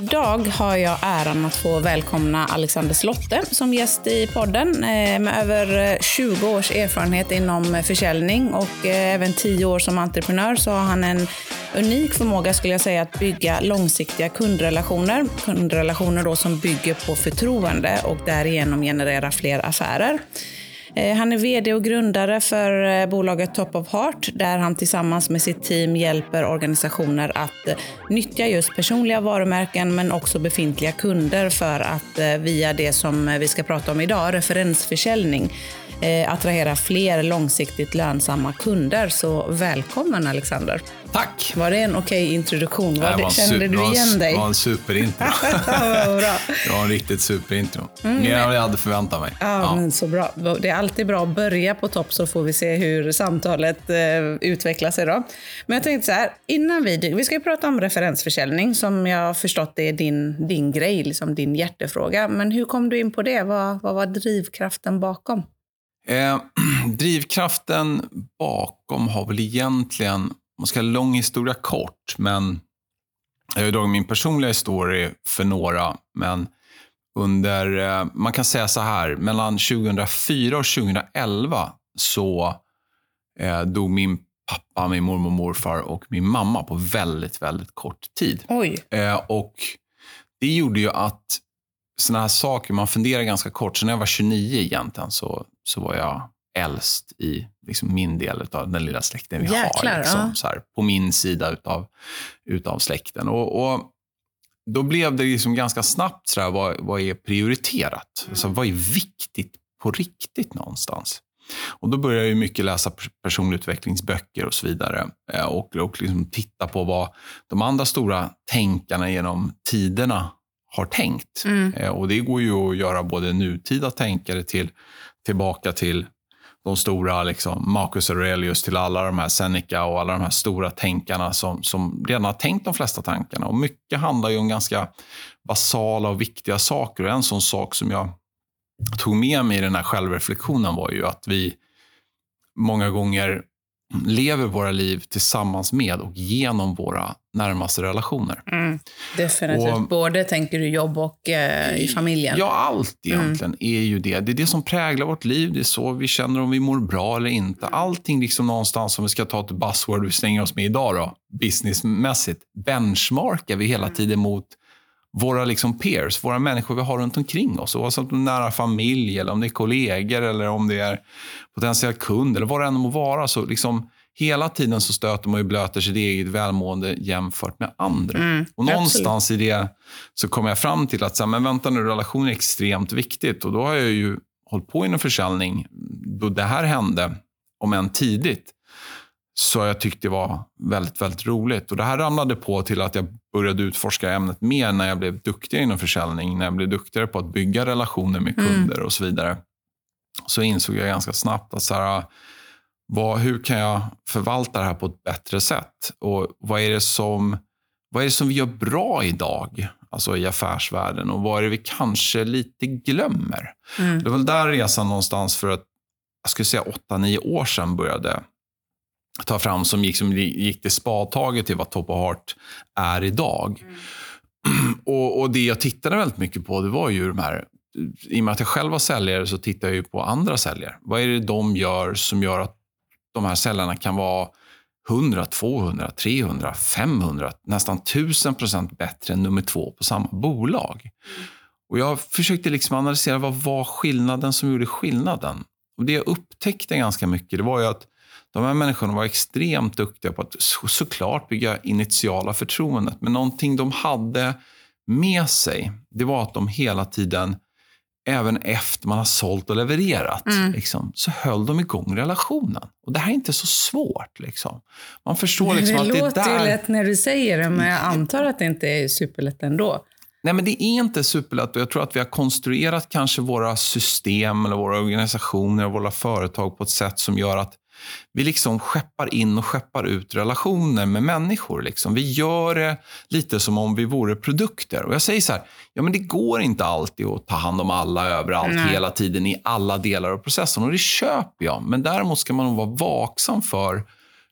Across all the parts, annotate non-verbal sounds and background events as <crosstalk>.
Idag har jag äran att få välkomna Alexander Slotte som gäst i podden. Eh, med över eh, 20 års erfarenhet inom eh, försäljning och även 10 år som entreprenör så har han en unik förmåga skulle jag säga att bygga långsiktiga kundrelationer. Kundrelationer då som bygger på förtroende och därigenom generera fler affärer. Eh, han är VD och grundare för eh, bolaget Top of Heart där han tillsammans med sitt team hjälper organisationer att eh, nyttja just personliga varumärken men också befintliga kunder för att via det som vi ska prata om idag, referensförsäljning, attrahera fler långsiktigt lönsamma kunder. Så välkommen Alexander! Tack! Var det en okej okay introduktion? Var det, kände du igen dig? Det var en superintro. <laughs> det var en riktigt superintro. Mm. Mer än vad jag hade förväntat mig. Ja, ja, Men så bra. Det är alltid bra att börja på topp så får vi se hur samtalet eh, utvecklar sig. Då. Men jag tänkte så här, innan vi... Vi ska ju prata om referensförsäljning som jag har förstått är din, din grej, liksom din hjärtefråga. Men hur kom du in på det? Vad, vad var drivkraften bakom? Eh, <clears throat> drivkraften bakom har väl egentligen man ska ha lång historia kort, men jag har dragit min personliga historia för några, men under, eh, man kan säga så här, mellan 2004 och 2011 så eh, dog min pappa, min mormor och morfar och min mamma på väldigt, väldigt kort tid. Eh, och det gjorde ju att såna här saker, man funderar ganska kort. Så när jag var 29 egentligen så, så var jag äldst i liksom min del av den lilla släkten vi Jäklar, har. Liksom, ja. så här, på min sida utav, utav släkten. Och, och då blev det liksom ganska snabbt så här, vad, vad är prioriterat? Mm. Alltså, vad är viktigt på riktigt någonstans? Och Då började jag mycket läsa personlig utvecklingsböcker och så vidare. Eh, och, och liksom titta på vad de andra stora tänkarna genom tiderna har tänkt. Mm. Eh, och Det går ju att göra både nutida tänkare till tillbaka till de stora liksom, Marcus Aurelius till alla de här Seneca och alla de här stora tänkarna som, som redan har tänkt de flesta tankarna. Och Mycket handlar ju om ganska basala och viktiga saker. Och en sån sak som jag tog med mig i den här självreflektionen var ju att vi många gånger lever våra liv tillsammans med och genom våra närmaste relationer. Mm, definitivt. Och, Både tänker du jobb och eh, i familjen? Ja, allt egentligen mm. är ju det. Det är det som präglar vårt liv. Det är så vi känner om vi mår bra eller inte. Allting liksom någonstans, om vi ska ta ett buzzword vi slänger oss med idag, då, businessmässigt, benchmarkar vi hela mm. tiden mot våra liksom peers, våra människor vi har runt omkring oss. Oavsett om det är nära familj, eller om det är kollegor eller om det är potentiell kund eller vad det än må vara. Så liksom, hela tiden så stöter man och blöter sitt eget välmående jämfört med andra. Mm, och någonstans absolut. i det så kommer jag fram till att, så här, men vänta nu, relation är extremt viktigt. Och då har jag ju hållit på inom försäljning då det här hände, om än tidigt. Så jag tyckte det var väldigt, väldigt roligt. Och Det här ramlade på till att jag började utforska ämnet mer när jag blev duktigare inom försäljning. När jag blev duktigare på att bygga relationer med mm. kunder mm. och så vidare. Så insåg jag ganska snabbt att så här, vad, hur kan jag förvalta det här på ett bättre sätt? Och vad är det som, vad är det som vi gör bra idag? Alltså i affärsvärlden och vad är det vi kanske lite glömmer? Mm. Det var väl där resan någonstans för att jag skulle säga 8-9 år sedan började ta fram som gick, som gick det spadtaget till vad Top of Heart är idag. Mm. Och, och, Det jag tittade väldigt mycket på det var ju de här i och med att jag själv var säljare så tittar jag ju på andra säljare. Vad är det de gör som gör att de här säljarna kan vara 100, 200, 300, 500, nästan 1000 procent bättre än nummer två på samma bolag. Mm. Och Jag försökte liksom analysera vad var skillnaden som gjorde skillnaden. Och Det jag upptäckte ganska mycket det var ju att de här människorna var extremt duktiga på att så, såklart bygga initiala förtroendet. Men någonting de hade med sig, det var att de hela tiden, även efter man har sålt och levererat, mm. liksom, så höll de igång relationen. Och Det här är inte så svårt. Liksom. Man förstår liksom det att det låter där... ju lätt när du säger det, men jag antar att det inte är superlätt ändå. Nej, men det är inte superlätt. Jag tror att vi har konstruerat kanske våra system, eller våra organisationer och våra företag på ett sätt som gör att vi liksom skeppar in och skeppar ut relationer med människor. Liksom. Vi gör det lite som om vi vore produkter. Och jag säger så här, ja, men det går inte alltid att ta hand om alla överallt, Nej. hela tiden, i alla delar av processen. Och det köper jag. Men däremot ska man nog vara vaksam för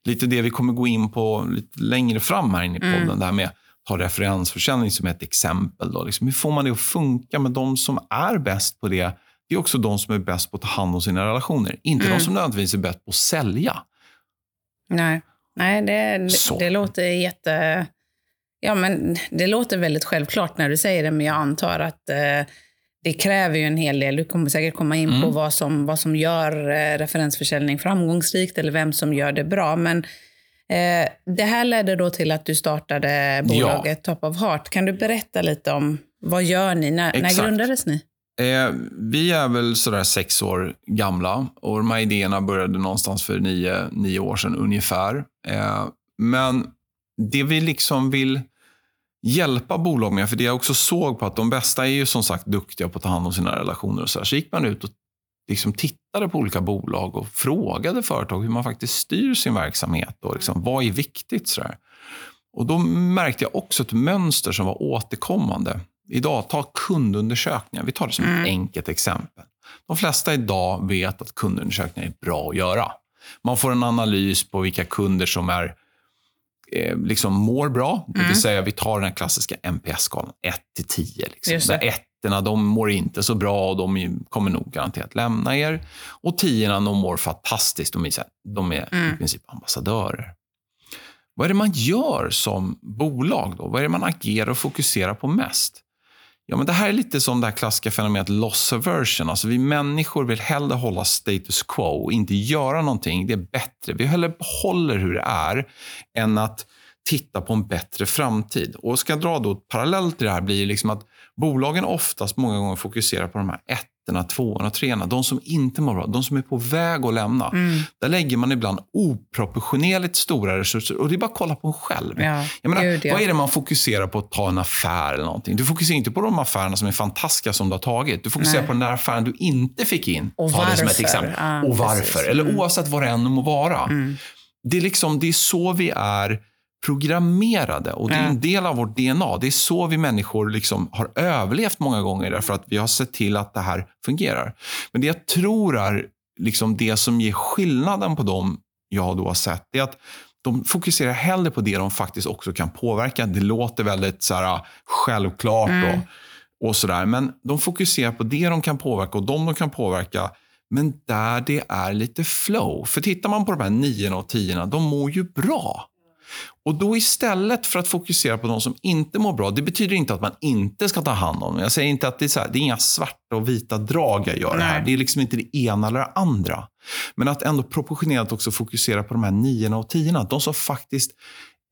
lite det vi kommer gå in på lite längre fram här inne i podden. Mm. Det här med ta referensförsäljning som ett exempel. Då. Liksom, hur får man det att funka med de som är bäst på det? Det är också de som är bäst på att ta hand om sina relationer. Inte mm. de som nödvändigtvis är bäst på att sälja. Nej, Nej det, det, det låter jätte... Ja, men det låter väldigt självklart när du säger det, men jag antar att eh, det kräver ju en hel del. Du kommer säkert komma in mm. på vad som, vad som gör eh, referensförsäljning framgångsrikt eller vem som gör det bra. Men Eh, det här ledde då till att du startade bolaget ja. Top of Heart. Kan du berätta lite om vad gör ni? När, när grundades ni? Eh, vi är väl sådär sex år gamla och de här idéerna började någonstans för nio, nio år sedan ungefär. Eh, men det vi liksom vill hjälpa bolag med, för det jag också såg på att de bästa är ju som sagt duktiga på att ta hand om sina relationer och så, här, så gick man ut och liksom tittade på olika bolag och frågade företag hur man faktiskt styr sin verksamhet och liksom, vad är viktigt. Så där. Och Då märkte jag också ett mönster som var återkommande. Idag, ta kundundersökningar. Vi tar det som mm. ett enkelt exempel. De flesta idag vet att kundundersökningar är bra att göra. Man får en analys på vilka kunder som är eh, liksom mår bra. Det vill mm. säga, vi tar den klassiska NPS-skalan 1 till 10. Liksom. Där 1 ettorna de mår inte så bra och de kommer nog garanterat lämna er. Och tiorna de mår fantastiskt. De är, de är mm. i princip ambassadörer. Vad är det man gör som bolag? då? Vad är det man agerar och fokuserar på mest? Ja, men det här är lite som det här klassiska fenomenet loss aversion. Alltså vi människor vill hellre hålla status quo och inte göra någonting. Det är bättre. Vi hellre behåller hur det är än att titta på en bättre framtid. Och ska jag dra då parallellt till det här blir liksom att bolagen oftast många gånger fokuserar på de här ettorna, tvåorna, treorna. De som inte mår bra, de som är på väg att lämna. Mm. Där lägger man ibland oproportionerligt stora resurser. Och det är bara att kolla på en själv. Ja, menar, Gud, ja. Vad är det man fokuserar på att ta en affär eller någonting? Du fokuserar inte på de affärerna som är fantastiska som du har tagit. Du fokuserar Nej. på den där affären du inte fick in. Och varför. Det exempel. Ja, och varför. Precis. Eller mm. oavsett vad det än må vara. Mm. Det, är liksom, det är så vi är programmerade. Och Det är en del av vårt DNA. Det är så vi människor liksom har överlevt många gånger därför att vi har sett till att det här fungerar. Men det jag tror är liksom det som ger skillnaden på dem jag då har sett, är att de fokuserar hellre på det de faktiskt också kan påverka. Det låter väldigt så här, självklart mm. och, och sådär. Men de fokuserar på det de kan påverka och de de kan påverka men där det är lite flow. För tittar man på de här niorna och tiorna, de mår ju bra. Och då istället för att fokusera på de som inte mår bra, det betyder inte att man inte ska ta hand om dem. Jag säger inte att det är, så här, det är inga svarta och vita drag jag gör Nej. här. Det är liksom inte det ena eller det andra. Men att ändå proportionerligt också fokusera på de här niorna och tiorna. De som faktiskt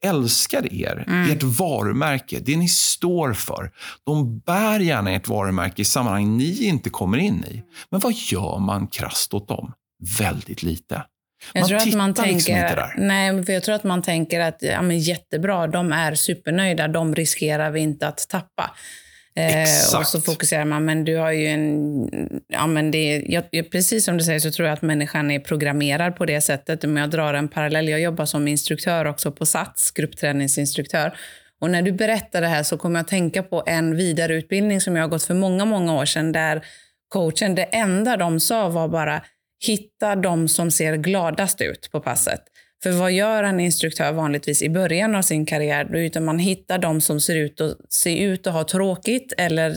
älskar er, mm. ert varumärke, det ni står för. De bär gärna ert varumärke i sammanhang ni inte kommer in i. Men vad gör man krast åt dem? Väldigt lite. Jag man tror att man liksom tänker, liksom inte där. Nej, för jag tror att man tänker att ja, men jättebra, de är supernöjda, de riskerar vi inte att tappa. Eh, och så fokuserar man, men du har ju en... Ja, men det, jag, precis som du säger så tror jag att människan är programmerad på det sättet. Om jag drar en parallell, jag jobbar som instruktör också på SATS, gruppträningsinstruktör. Och när du berättar det här så kommer jag att tänka på en vidareutbildning som jag har gått för många, många år sedan, där coachen, det enda de sa var bara hitta de som ser gladast ut på passet. För vad gör en instruktör vanligtvis i början av sin karriär? Utan man hittar de som ser ut att, ser ut att ha tråkigt eller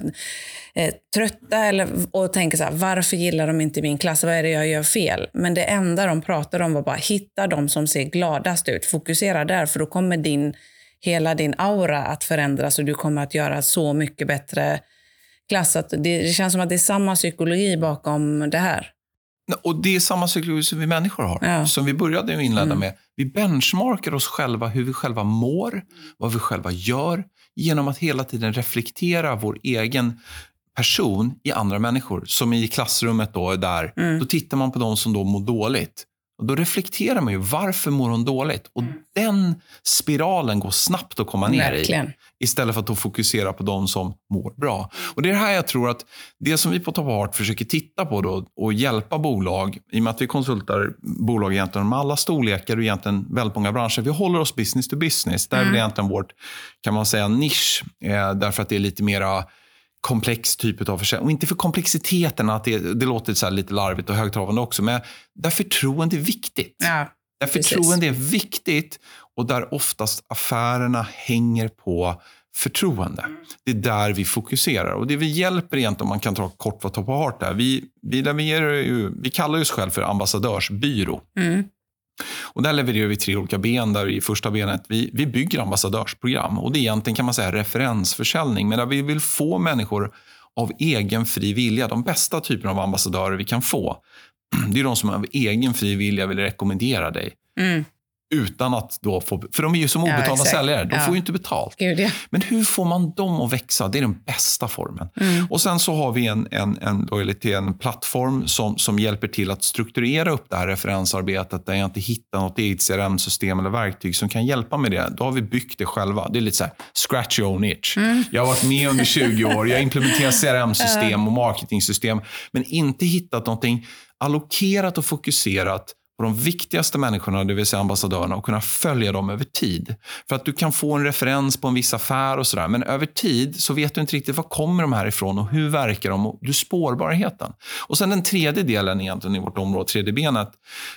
eh, trötta eller, och tänker så här, varför gillar de inte min klass? Vad är det jag gör fel? Men det enda de pratade om var bara hitta de som ser gladast ut. Fokusera där, för då kommer din, hela din aura att förändras och du kommer att göra så mycket bättre klass. Att det, det känns som att det är samma psykologi bakom det här. Och Det är samma psykologi som vi människor har, ja. som vi började inleda mm. med. Vi benchmarkar oss själva, hur vi själva mår, vad vi själva gör, genom att hela tiden reflektera vår egen person i andra människor. Som i klassrummet då, där, mm. då tittar man på de som då mår dåligt. Och då reflekterar man ju, varför mår hon dåligt? Och den spiralen går snabbt att komma ner Verkligen. i. Istället för att fokusera på de som mår bra. Och Det är här jag tror att det som vi på Top Heart försöker titta på då, och hjälpa bolag, i och med att vi konsultar bolag egentligen med alla storlekar och egentligen väldigt många branscher. Vi håller oss business to business. Där är väl egentligen vårt, kan man säga, nisch. Eh, därför att det är lite mera komplex typ av försäljning. Och inte för komplexiteten, att det, det låter så lite larvigt och högtravande också, men där förtroende är viktigt. Ja, där precis. förtroende är viktigt och där oftast affärerna hänger på förtroende. Det är där vi fokuserar. Och Det vi hjälper egentligen, om man kan ta kort vad Top of Heart är, vi, vi, levererar ju, vi kallar oss själv för ambassadörsbyrå. Mm. Och där levererar vi tre olika ben. Där I första benet vi, vi bygger ambassadörsprogram. Och Det är egentligen kan man säga referensförsäljning. Men där vi vill få människor av egen fri vilja, de bästa typerna av ambassadörer vi kan få. <clears throat> Det är de som av egen fri vilja vill rekommendera dig. Mm. Utan att då få, för de är ju som Ja, obetalda exakt. säljare. De Ja. får ju inte betalt. Gud, ja. Men hur får man dem att växa? Det är den bästa formen. Mm. Och Sen så har vi en, en, en, loyalty, en plattform som, som hjälper till att strukturera upp det här referensarbetet där jag inte hittar något eget CRM-system eller verktyg som kan hjälpa med det. Då har vi byggt det själva. Det är lite så här, scratch your own itch. Mm. Jag har varit med under 20 år. Jag implementerat CRM-system <laughs> och marketingsystem men inte hittat någonting allokerat och fokuserat på de viktigaste människorna, det vill säga ambassadörerna, och kunna följa dem över tid. För att du kan få en referens på en viss affär och sådär, men över tid så vet du inte riktigt var kommer de här ifrån och hur verkar de och du spårbarheten. Och sen den tredje delen egentligen i vårt område, tredje benet,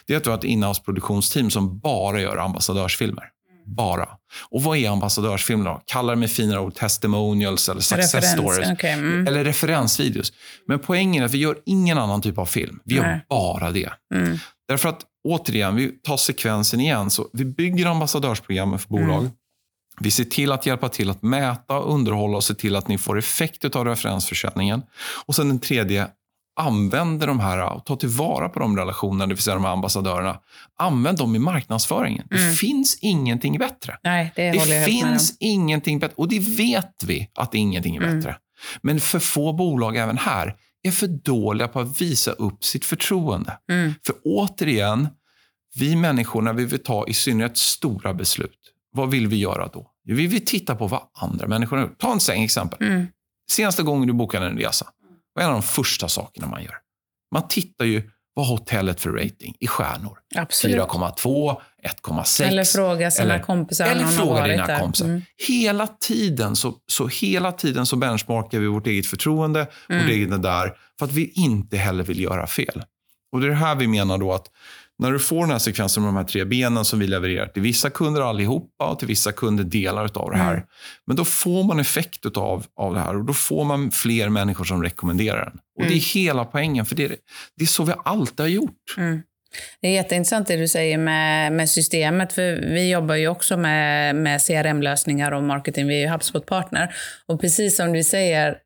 det är att du har ett inhouse-produktionsteam som bara gör ambassadörsfilmer. Bara. Och vad är ambassadörsfilmer då? Kalla det med finare ord testimonials eller success Referens, stories. okej, mm. Eller referensvideos. Men poängen är att vi gör ingen annan typ av film. Vi gör Nej. bara det. Mm. Därför att, återigen, vi tar sekvensen igen. Så vi bygger ambassadörsprogrammen för bolag. Mm. Vi ser till att hjälpa till att mäta, underhålla och se till att ni får effekt av referensförsäljningen. Och sen den tredje, använder de här och ta tillvara på de relationerna, det vill säga de här ambassadörerna. Använd dem i marknadsföringen. Det finns ingenting bättre. Nej, det, Det finns ingenting bättre. Och det vet vi att ingenting är Mm. bättre. Men för få bolag även här är för dåliga på att visa upp sitt förtroende. Mm. För återigen, vi människor när vi vill ta i synnerhet stora beslut, vad vill vi göra då? Vi vill titta på vad andra människor har gjort. Ta en säng exempel. Mm. Senaste gången du bokade en resa, vad är en av de första sakerna man gör? Man tittar ju vad hotellet för rating i stjärnor. Absolut. 4,2, 1,6. Eller fråga sina eller- kompisar om eller fråga dina där. kompisar. Mm. Hela tiden så, så hela tiden så benchmarkar vi vårt eget förtroende, Mm. vårt eget där, för att vi inte heller vill göra fel. Och Det är det här vi menar då att när du får den här sekvensen med de här tre benen som vi levererar till vissa kunder allihopa och till vissa kunder delar av det här. Mm. Men då får man effekt av, av det här och då får man fler människor som rekommenderar den. Och Det Mm. är hela poängen, för det är, det är så vi alltid har gjort. Mm. Det är jätteintressant det du säger med, med systemet. För Vi jobbar ju också med, med CRM-lösningar och marketing. Vi är ju HubSpot-partner. Och precis som du säger,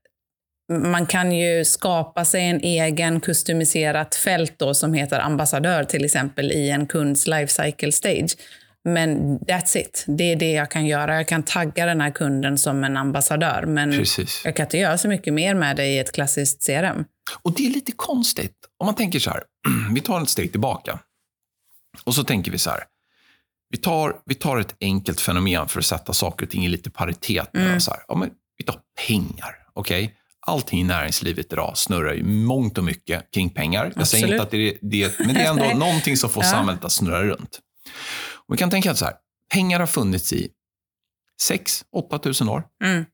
man kan ju skapa sig en egen customiserat fält då, som heter ambassadör till exempel i en kunds life cycle stage. Men that's it. Det är det jag kan göra. Jag kan tagga den här kunden som en ambassadör. Men Precis. jag kan inte göra så mycket mer med det i ett klassiskt CRM. Och det är lite konstigt. Om man tänker så här, <clears throat> vi tar ett steg tillbaka. Och så tänker vi så här, vi tar, vi tar ett enkelt fenomen för att sätta saker och ting i lite paritet. Med Mm. så här, ja, men vi tar pengar, okej? Allting i näringslivet idag snurrar ju mångt och mycket kring pengar. Jag säger Absolut. inte att det är det, men det är ändå <laughs> någonting som får Ja. samhället att snurra runt. Och vi kan tänka så här, pengar har funnits i 6-8 tusen år. Mm.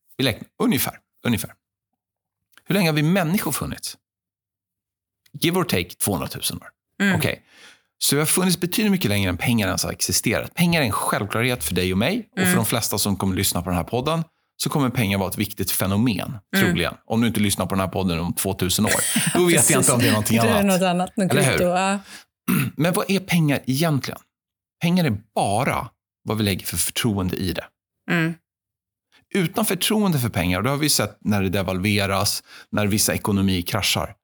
Ungefär, ungefär. Hur länge har vi människor funnits? Give or take 200 000 år. Mm. Okej. Så vi har funnits betydligt mycket längre än pengar ens har existerat. Pengar är en självklarhet för dig och mig och Mm. för de flesta som kommer lyssna på den här podden så kommer pengar vara ett viktigt fenomen, Mm. troligen. Om du inte lyssnar på den här podden om 2000 år. Då vet <laughs> jag inte om det är någonting <laughs> Det är annat. något annat. Något Eller hur? ja. <clears throat> Men vad är pengar egentligen? Pengar är bara vad vi lägger för förtroende i det. Mm. Utan förtroende för pengar, och det har vi sett när det devalveras, när vissa ekonomier kraschar.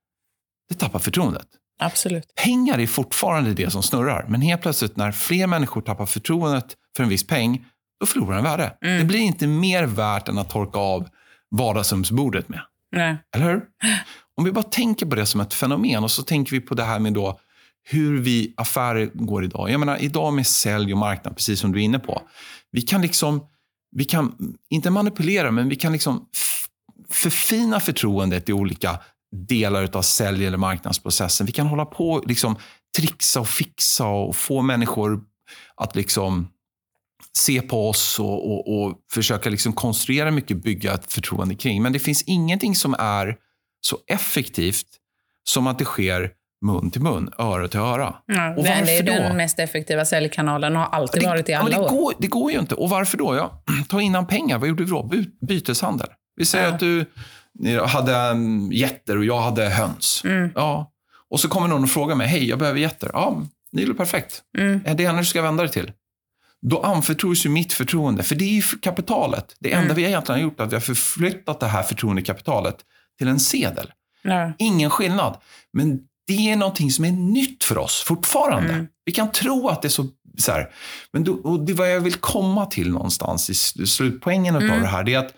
Det tappar förtroendet. Absolut. Pengar är fortfarande det som snurrar, men helt plötsligt när fler människor tappar förtroendet för en viss peng, då förlorar den värde. Mm. Det blir inte mer värt än att torka av vardagsrumsbordet med. Nej. Eller hur? <gasps> Om vi bara tänker på det som ett fenomen och så tänker vi på det här med då hur vi affärer går idag. Jag menar, idag med sälj och marknad, precis som du är inne på. Vi kan liksom, vi kan inte manipulera, men vi kan liksom förfina förtroendet i olika delar av sälj eller marknadsprocessen. Vi kan hålla på och liksom trixa och fixa och få människor att liksom se på oss och, och, och försöka liksom konstruera mycket, bygga ett förtroende kring. Men det finns ingenting som är så effektivt som att det sker mun till mun, öra till öra. Ja, och varför det är då? den mest effektiva säljkanalen och har alltid det, varit i alla det år. Går, det går ju inte. Och varför då? Ja, <clears throat> ta innan pengar. Vad gjorde vi då? Byteshandel. Vi säger ja. att du hade getter och jag hade höns. Mm. Ja. Och så kommer någon och frågar mig, hej, jag behöver getter. Ja, det är perfekt. Mm. Är det henne du ska vända dig till? Då anförtros ju mitt förtroende, för det är ju kapitalet. Det enda mm. vi egentligen har gjort är att vi har förflyttat det här förtroendekapitalet till en sedel. Ja. Ingen skillnad. Men det är någonting som är nytt för oss fortfarande. Mm. Vi kan tro att det är så, så här. Men då, och det vad jag vill komma till någonstans i slutpoängen av mm. det här, det är att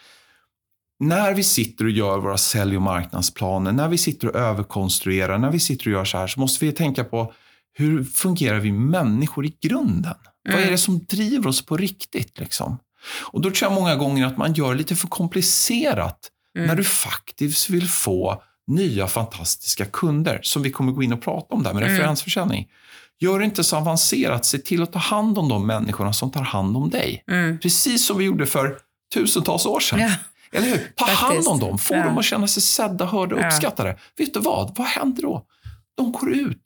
när vi sitter och gör våra sälj och marknadsplaner, när vi sitter och överkonstruerar, när vi sitter och gör så här, så måste vi tänka på hur fungerar vi människor i grunden? Mm. Vad är mm. det som driver oss på riktigt? Liksom? Och då tror jag många gånger att man gör lite för komplicerat mm. när du faktiskt vill få nya fantastiska kunder, som vi kommer gå in och prata om där med mm. referensförsäljning. Gör det inte så avancerat, se till att ta hand om de människorna som tar hand om dig. Mm. Precis som vi gjorde för tusentals år sedan. Ja. Eller hur? Ta Faktiskt. hand om dem, få ja. dem att känna sig sedda, hörda och ja. uppskattade. Vet du vad? Vad händer då? De går ut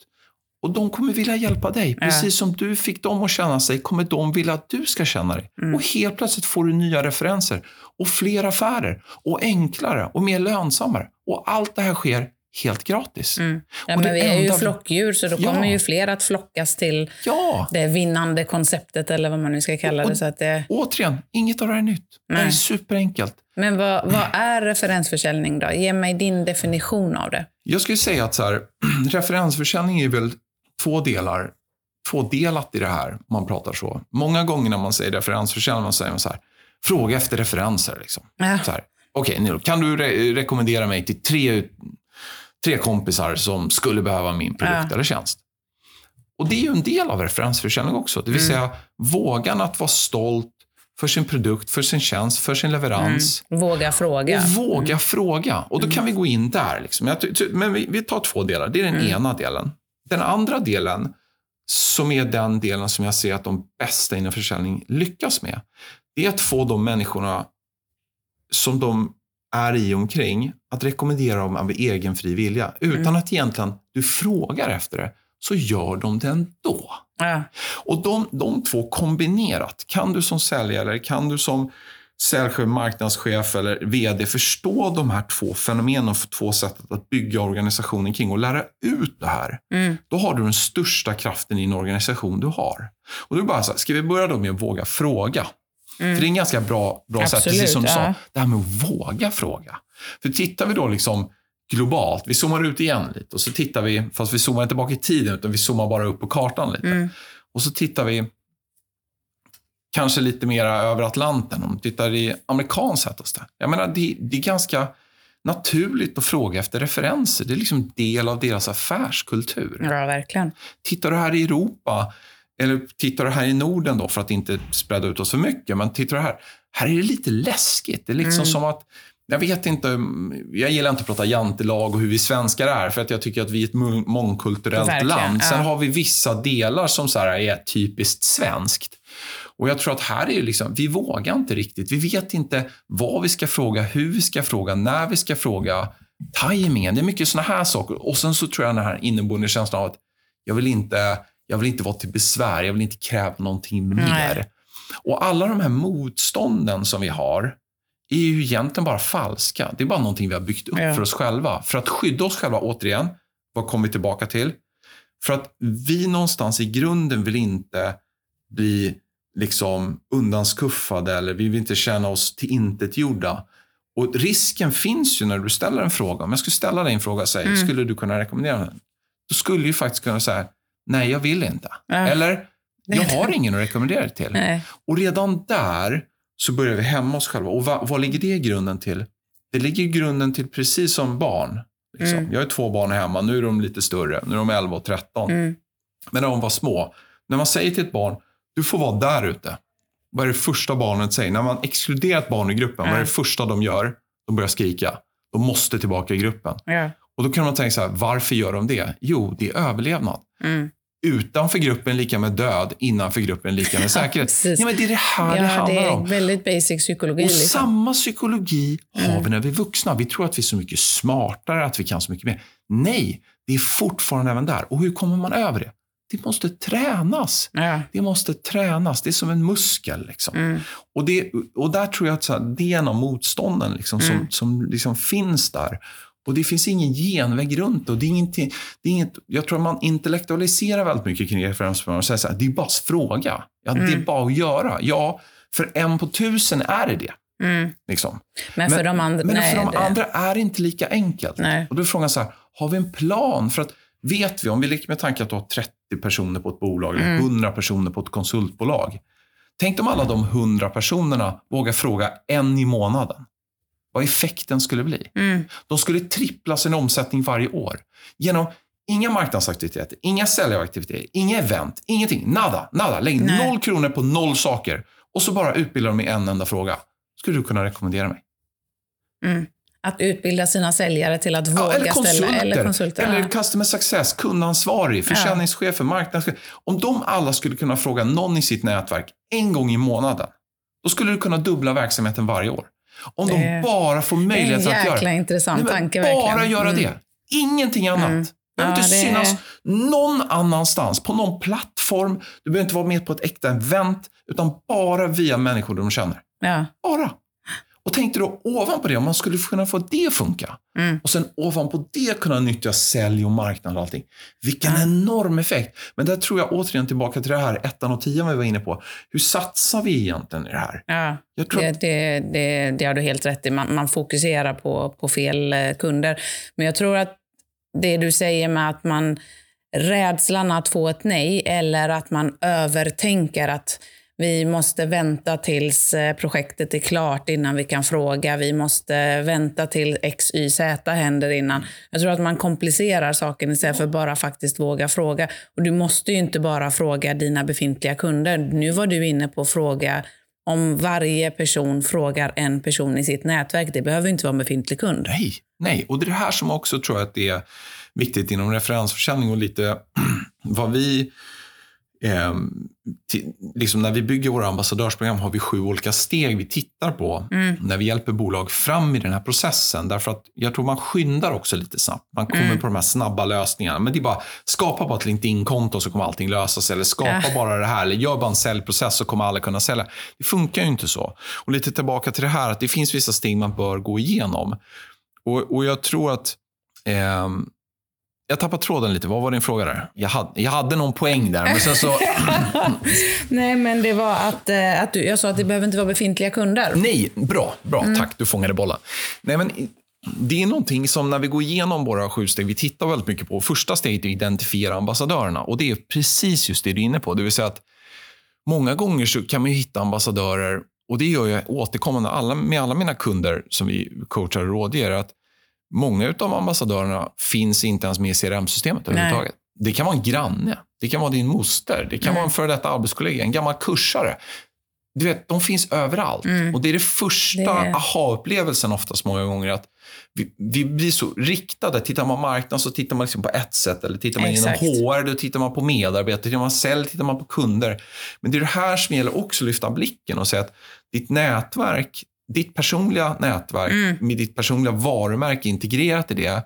och de kommer vilja hjälpa dig. Ja. Precis som du fick dem att känna sig, kommer de vilja att du ska känna dig. Mm. Och helt plötsligt får du nya referenser och fler affärer och enklare och mer lönsammare. Och allt det här sker helt gratis. Mm. Ja, men vi är ju flockdjur, så då ja. kommer ju fler att flockas till ja. det vinnande konceptet, eller vad man nu ska kalla det. så att det... Återigen, inget av det här är nytt. Nej. Det är superenkelt. Men vad, vad, är referensförsäljning då? Ge mig din definition av det. Jag skulle säga att så här, <clears throat> referensförsäljning är väl två delar, tvådelat i det här, man pratar så. Många gånger när man säger referensförsäljning, säger man så här, fråga efter referenser. Liksom. Ja. Okej, okay, kan du re rekommendera mig till tre, tre kompisar som skulle behöva min produkt ja. eller tjänst? Och det är ju en del av referensförsäljning också. Det vill mm. säga vågan att vara stolt för sin produkt, för sin tjänst, för sin leverans. Mm. Våga fråga. Och våga mm. fråga. Och då kan mm. vi gå in där. Liksom. Men vi, vi tar två delar. Det är den mm. ena delen. Den andra delen, som är den delen som jag ser att de bästa inom försäljning lyckas med, det är att få de människorna som de är i omkring att rekommendera dem av egen fri vilja. Utan mm. att egentligen du frågar efter det, så gör de det ändå. Ja. Och de, de två kombinerat, kan du som säljare kan du som säljchef, marknadschef eller vd förstå de här två fenomenen och två sättet att bygga organisationen kring och lära ut det här. Mm. Då har du den största kraften i en organisation du har. Och är bara så här, ska vi börja då med att våga fråga? Mm. För det är en ganska bra, bra sätt, precis som du ja. sa, det här med att våga fråga. För tittar vi då liksom globalt, vi zoomar ut igen lite och så tittar vi, fast vi zoomar inte bak i tiden utan vi zoomar bara upp på kartan lite. Mm. Och så tittar vi kanske lite mer över Atlanten, om du tittar i amerikanskt sätt att Jag menar, det, det, är ganska naturligt att fråga efter referenser. Det är liksom del av deras affärskultur. Ja, verkligen. Tittar du här i Europa, eller tittar du här i Norden då, för att inte sprida ut oss för mycket, men tittar du här, här är det lite läskigt. Det är liksom mm. som att jag vet inte, jag gillar inte att prata jantelag och hur vi svenskar är, för att jag tycker att vi är ett mångkulturellt Verkligen, land. Sen ja. har vi vissa delar som så är typiskt svenskt. Och jag tror att här är liksom, vi vågar inte riktigt. Vi vet inte vad vi ska fråga, hur vi ska fråga, när vi ska fråga. Timingen, det är mycket såna här saker. Och sen så tror jag den här inneboende känslan av att jag vill inte, jag vill inte vara till besvär, jag vill inte kräva någonting mer. Nej. Och alla de här motstånden som vi har är ju egentligen bara falska. Det är bara någonting vi har byggt upp ja. för oss själva. För att skydda oss själva, återigen, vad kommer vi tillbaka till? För att vi någonstans i grunden vill inte bli liksom undanskuffade eller vi vill inte känna oss tillintetgjorda. Och risken finns ju när du ställer en fråga. Om jag skulle ställa dig en fråga och säga, mm. skulle du kunna rekommendera mig? Då skulle du faktiskt kunna säga, nej jag vill inte. Äh. Eller, jag har ingen att rekommendera dig till. Nej. Och redan där så börjar vi hämma oss själva. Och vad, vad ligger det i grunden till? Det ligger i grunden till precis som barn. Liksom. Mm. Jag har två barn hemma, nu är de lite större. Nu är de 11 och 13. Mm. Men när de var små, när man säger till ett barn, du får vara där ute. Vad är det första barnet säger? När man exkluderar ett barn i gruppen, vad är det första de gör? De börjar skrika. De måste tillbaka i gruppen. Ja. Och då kan man tänka så här, varför gör de det? Jo, det är överlevnad. Mm. Utanför gruppen lika med död, innanför gruppen lika med <laughs> säkerhet. precis. ja, men det är det här det Ja, handlar det är om. väldigt basic psykologi. Och liksom. samma psykologi har Mm. vi när vi är vuxna. Vi tror att vi är så mycket smartare, att vi kan så mycket mer. Nej, det är fortfarande även där. Och hur kommer man över det? Det måste tränas. Ja. Det måste tränas. Det är som en muskel. Liksom. Mm. Och, det, och där tror jag att så här, det är en av motstånden liksom, som, Mm. som liksom finns där. Och det finns ingen genväg runt. Och det är ingenting, det är inget, jag tror att man intellektualiserar väldigt mycket kring referensprogram och säger så här, det är bara att fråga. Ja, Det är Mm. bara att göra. Ja, för en på tusen är det det. Mm. Liksom. Men för de andra... Men nej, för de det- andra är det inte lika enkelt. Nej. Och då är frågan så här, har vi en plan? För att vet vi, om vi leker med tanken att du har 30 personer på ett bolag eller Mm. 100 personer på ett konsultbolag. Tänk om alla de 100 personerna vågar fråga en i månaden. Vad effekten skulle bli. Mm. De skulle trippla sin omsättning varje år. Genom inga marknadsaktiviteter, inga säljaktiviteter, inga event, ingenting. Nada, nada. Lägg Nej. noll kronor på noll saker. Och så bara utbilda dem i en enda fråga. Skulle du kunna rekommendera mig? Mm. Att utbilda sina säljare till att Ja, våga eller ställa... Eller konsulter. Eller ja. customer success, kundansvarig, försäljningschefer, marknadschefer. Om de alla skulle kunna fråga någon i sitt nätverk en gång i månaden, då skulle du kunna dubbla verksamheten varje år. Om Det- de bara får Det är en möjlighet att göra jäkla intressant Nej, tanke Bara verkligen. göra Mm. det. Ingenting annat. Mm. Det behöver Ja, inte det- synas någon annanstans, på någon plattform. Du behöver inte vara med på ett äkta event, utan bara via människor de känner. Ja. Bara. Och dig då ovanpå det, om man skulle kunna få det att funka. Mm. Och sen ovanpå det kunna nyttja sälj och marknad och allting. Vilken Ja. enorm effekt. Men där tror jag återigen tillbaka till det här ettan och tian vi var inne på. Hur satsar vi egentligen i det här? Ja. Jag tror Det, det, det, det har du helt rätt i. Man, man fokuserar på, på fel eh, kunder. Men jag tror att det du säger med att man rädslan att få ett nej eller att man övertänker att vi måste vänta tills eh, projektet är klart innan vi kan fråga. Vi måste vänta till X, Y, Z händer innan. Jag tror att man komplicerar saken istället för bara faktiskt våga fråga. Och du måste ju inte bara fråga dina befintliga kunder. Nu var du inne på att fråga om varje person frågar en person i sitt nätverk. Det behöver inte vara en befintlig kund. nej, nej. Och det är det här som också tror jag att det är viktigt inom referensförsäljning och lite <clears throat> vad vi Eh, till, liksom när vi bygger våra ambassadörsprogram har vi sju olika steg vi tittar på Mm. när vi hjälper bolag fram i den här processen. Därför att jag tror man skyndar också lite snabbt. Man kommer Mm. på de här snabba lösningarna. Men det är bara, skapa bara ett LinkedIn-konto så kommer allting lösa sig. Eller skapa Ja. bara det här. Eller gör bara en säljprocess så kommer alla kunna sälja. Det funkar ju inte så. Och lite tillbaka till det här att det finns vissa steg man bör gå igenom. Och, och jag tror att ehm, jag tappar tråden lite. Vad var din fråga där? Jag hade, jag hade någon poäng där, men sen så... <laughs> Nej, men det var att, eh, att du, jag sa att det behöver inte vara befintliga kunder. Nej, bra. bra Tack, du fångade bollen. Nej, men det är någonting som när vi går igenom våra sju steg, vi tittar väldigt mycket på. Första steget är att identifiera ambassadörerna. Och det är precis just det du är inne på. Det vill säga att många gånger så kan man hitta ambassadörer, och det gör jag återkommande alla, med alla mina kunder som vi coachar och rådger, att många av ambassadörerna finns inte ens med i CRM-systemet överhuvudtaget. Det kan vara en granne, det kan vara din moster, det kan Mm. vara en före detta arbetskollega, en gammal kursare. Du vet, de finns överallt. Mm. Och det är det första aha-upplevelsen oftast många gånger. att vi, vi blir så riktade. Tittar man marknad så tittar man liksom på ett sätt. Eller tittar man Exakt. inom HR, då tittar man på medarbetare. Tittar man sälj, tittar man på kunder. Men det är det här som gäller också att lyfta blicken och säga att ditt nätverk, ditt personliga nätverk Mm. med ditt personliga varumärke integrerat i det,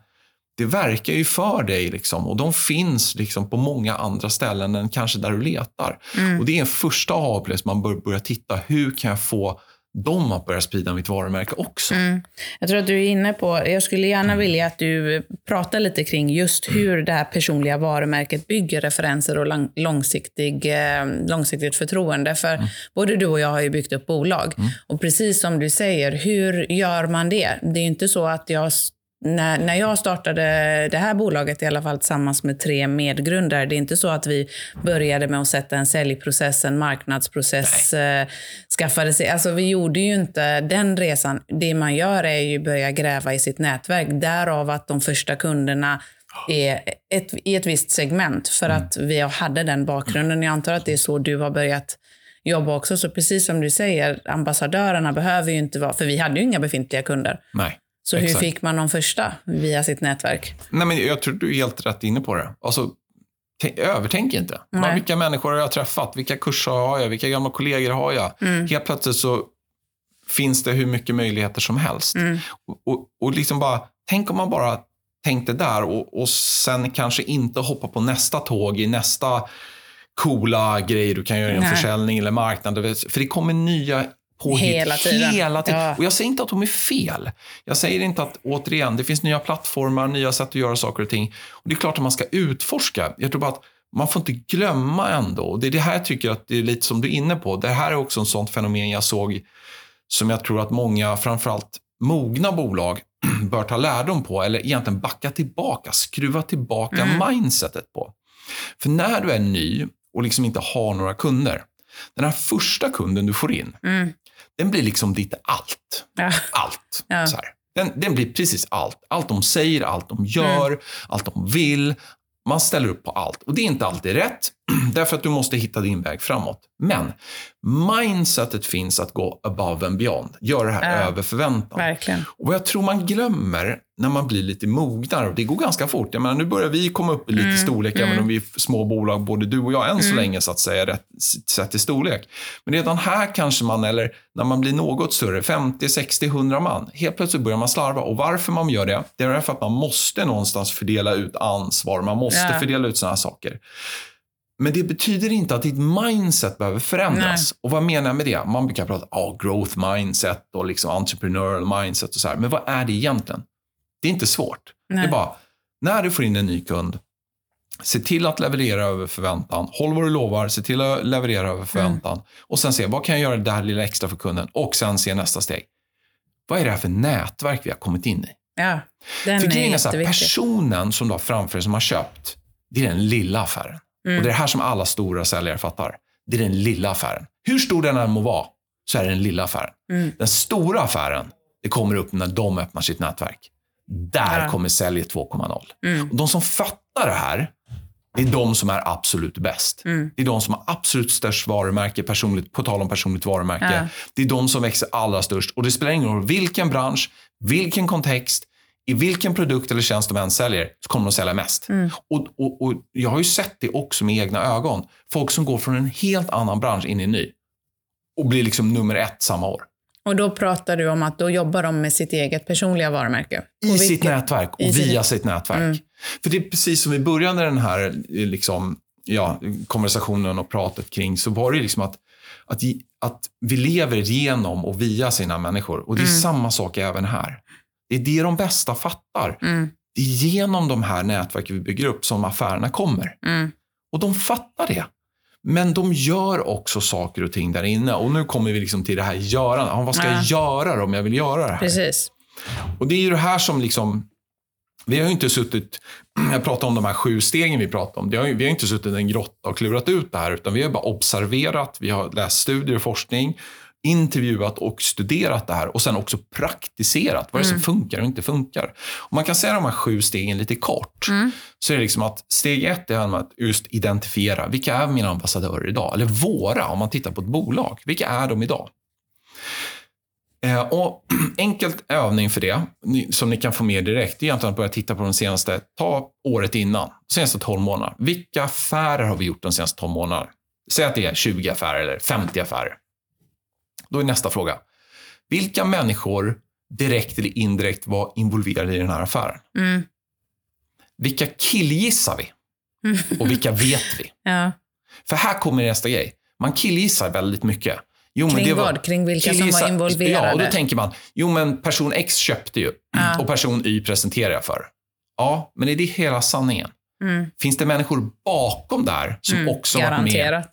det verkar ju för dig. Liksom, och de finns liksom på många andra ställen än kanske där du letar. Mm. Och Det är en första aha-upplevelse. Man bör börja titta, hur kan jag få dem att börja sprida mitt varumärke också? Mm. Jag tror att du är inne på, jag skulle gärna vilja att du pratar lite kring just hur det här personliga varumärket bygger referenser och lång, långsiktig, eh, långsiktigt förtroende. För både du och jag har ju byggt upp bolag. Och precis som du säger, hur gör man det? Det är ju inte så att jag när, när jag startade det här bolaget, i alla fall tillsammans med tre medgrundare, det är inte så att vi började med att sätta en säljprocess, en marknadsprocess, eh, skaffade sig... Alltså vi gjorde ju inte den resan. Det man gör är ju börja gräva i sitt nätverk. Därav att de första kunderna är ett, i ett visst segment för Mm. att vi hade den bakgrunden. Jag antar att det är så du har börjat jobba också. Så precis som du säger, ambassadörerna behöver ju inte vara, för vi hade ju inga befintliga kunder. Nej. Så hur Exakt. fick man de första via sitt nätverk? Nej, men jag tror du är helt rätt inne på det. Alltså, tänk, övertänk inte. Bara, vilka människor har jag träffat? Vilka kurser har jag? Vilka gamla kollegor har jag? Mm. Helt plötsligt så finns det hur mycket möjligheter som helst. Mm. Och, och, och liksom bara, tänk om man bara tänkte där och, och sen kanske inte hoppa på nästa tåg i nästa coola grej du kan göra i en försäljning eller marknad. För det kommer nya påhitt Hela tiden. Hela tiden. Ja. Och jag säger inte att de är fel. Jag säger inte att, återigen, det finns nya plattformar, nya sätt att göra saker och ting. Och Det är klart att man ska utforska. Jag tror bara att man får inte glömma ändå. Det är det här jag tycker att det är lite som du är inne på. Det här är också en sånt fenomen jag såg som jag tror att många, framförallt mogna bolag, <clears throat> bör ta lärdom på. Eller egentligen backa tillbaka, skruva tillbaka Mm. mindsetet på. För när du är ny och liksom inte har några kunder. Den här första kunden du får in, Mm. Den blir liksom ditt allt. Ja. Allt. Ja. Så här. Den, den blir precis allt. Allt de säger, allt de gör, Mm. allt de vill. Man ställer upp på allt. Och det är inte alltid rätt, <clears throat> därför att du måste hitta din väg framåt. Men mindsetet finns att gå above and beyond. Göra det här Ja. över förväntan. Verkligen. Och vad jag tror man glömmer när man blir lite mognare, och det går ganska fort. Jag menar, nu börjar vi komma upp i lite Mm, storlek, mm. även om vi är små bolag, både du och jag, än så Mm. länge, så att säga, rätt sett i storlek. Men redan här kanske man, eller när man blir något större, 50, 60, 100 man, helt plötsligt börjar man slarva. Och varför man gör det? Det är därför att man måste någonstans fördela ut ansvar, man måste Ja. fördela ut sådana här saker. Men det betyder inte att ditt mindset behöver förändras. Och vad menar jag med det? Man brukar prata om growth mindset och liksom entrepreneurial mindset och så här. Men vad är det egentligen? Det är inte svårt. Det Nej. är bara, när du får in en ny kund, se till att leverera över förväntan. Håll vad du lovar, se till att leverera över förväntan. Och sen se, vad kan jag göra det här lilla extra för kunden? Och sen se nästa steg. Vad är det här för nätverk vi har kommit in i? Ja, den För är är så här, personen som du har framför dig som har köpt, det är den lilla affären. Mm. Och det är det här som alla stora säljare fattar. Det är den lilla affären. Hur stor den än må vara, så är det den lilla affären. Mm. Den stora affären, det kommer upp när de öppnar sitt nätverk. Där Ja. kommer sälj 2.0. Mm. Och de som fattar det här, det är de som är absolut bäst. Mm. Det är de som har absolut störst varumärke, personligt, på tal om personligt varumärke. Ja. Det är de som växer allra störst. Och det spelar ingen roll vilken bransch, vilken kontext, i vilken produkt eller tjänst de än säljer, så kommer de sälja mest. Mm. Och, och, och Jag har ju sett det också med egna ögon. Folk som går från en helt annan bransch in i en ny och blir liksom nummer ett samma år. Och då pratar du om att då jobbar de med sitt eget personliga varumärke. I Och sitt vilket- nätverk och i sitt- via sitt nätverk. Mm. För det är precis som i början av den här eh, liksom, ja, konversationen och pratet kring, så var det liksom att, att, att vi lever genom och via sina människor. Och det är Mm. samma sak även här. Det är det de bästa fattar. Mm. Det är genom de här nätverken vi bygger upp som affärerna kommer. Mm. Och de fattar det. Men de gör också saker och ting där inne. Och nu kommer vi liksom till det här görandet. Vad ska Ja. jag göra om jag vill göra det här? Precis. Och det är ju det här som liksom... Vi har ju inte suttit... <clears throat> Jag pratar om de här sju stegen vi pratar om. Vi har ju inte suttit i en grotta och klurat ut det här, utan vi har bara observerat, vi har läst studier och forskning, intervjuat och studerat det här och sen också praktiserat vad det är som funkar och inte funkar. Och man kan säga de här sju stegen lite kort. Mm. Så är det liksom att steg ett är att just identifiera, vilka är mina ambassadörer idag? Eller våra, om man tittar på ett bolag. Vilka är de idag? Eh, och <clears throat> enkelt övning för det, som ni kan få med direkt, det är egentligen att börja titta på de senaste, ta året innan, de senaste 12 månaderna. Vilka affärer har vi gjort de senaste 12 månaderna? Säg att det är 20 affärer eller 50 affärer. Då är nästa fråga. Vilka människor direkt eller indirekt var involverade i den här affären? Mm. Vilka killgissar vi? <laughs> Och vilka vet vi? Ja. För här kommer nästa grej. Man killgissar väldigt mycket. Jo, Kring vad? Kring vilka som var involverade? Ja, och då tänker man, jo men person X köpte ju Ja. och person Y presenterar jag för. Ja, men är det hela sanningen? Mm. Finns det människor bakom där som Mm. också varit med?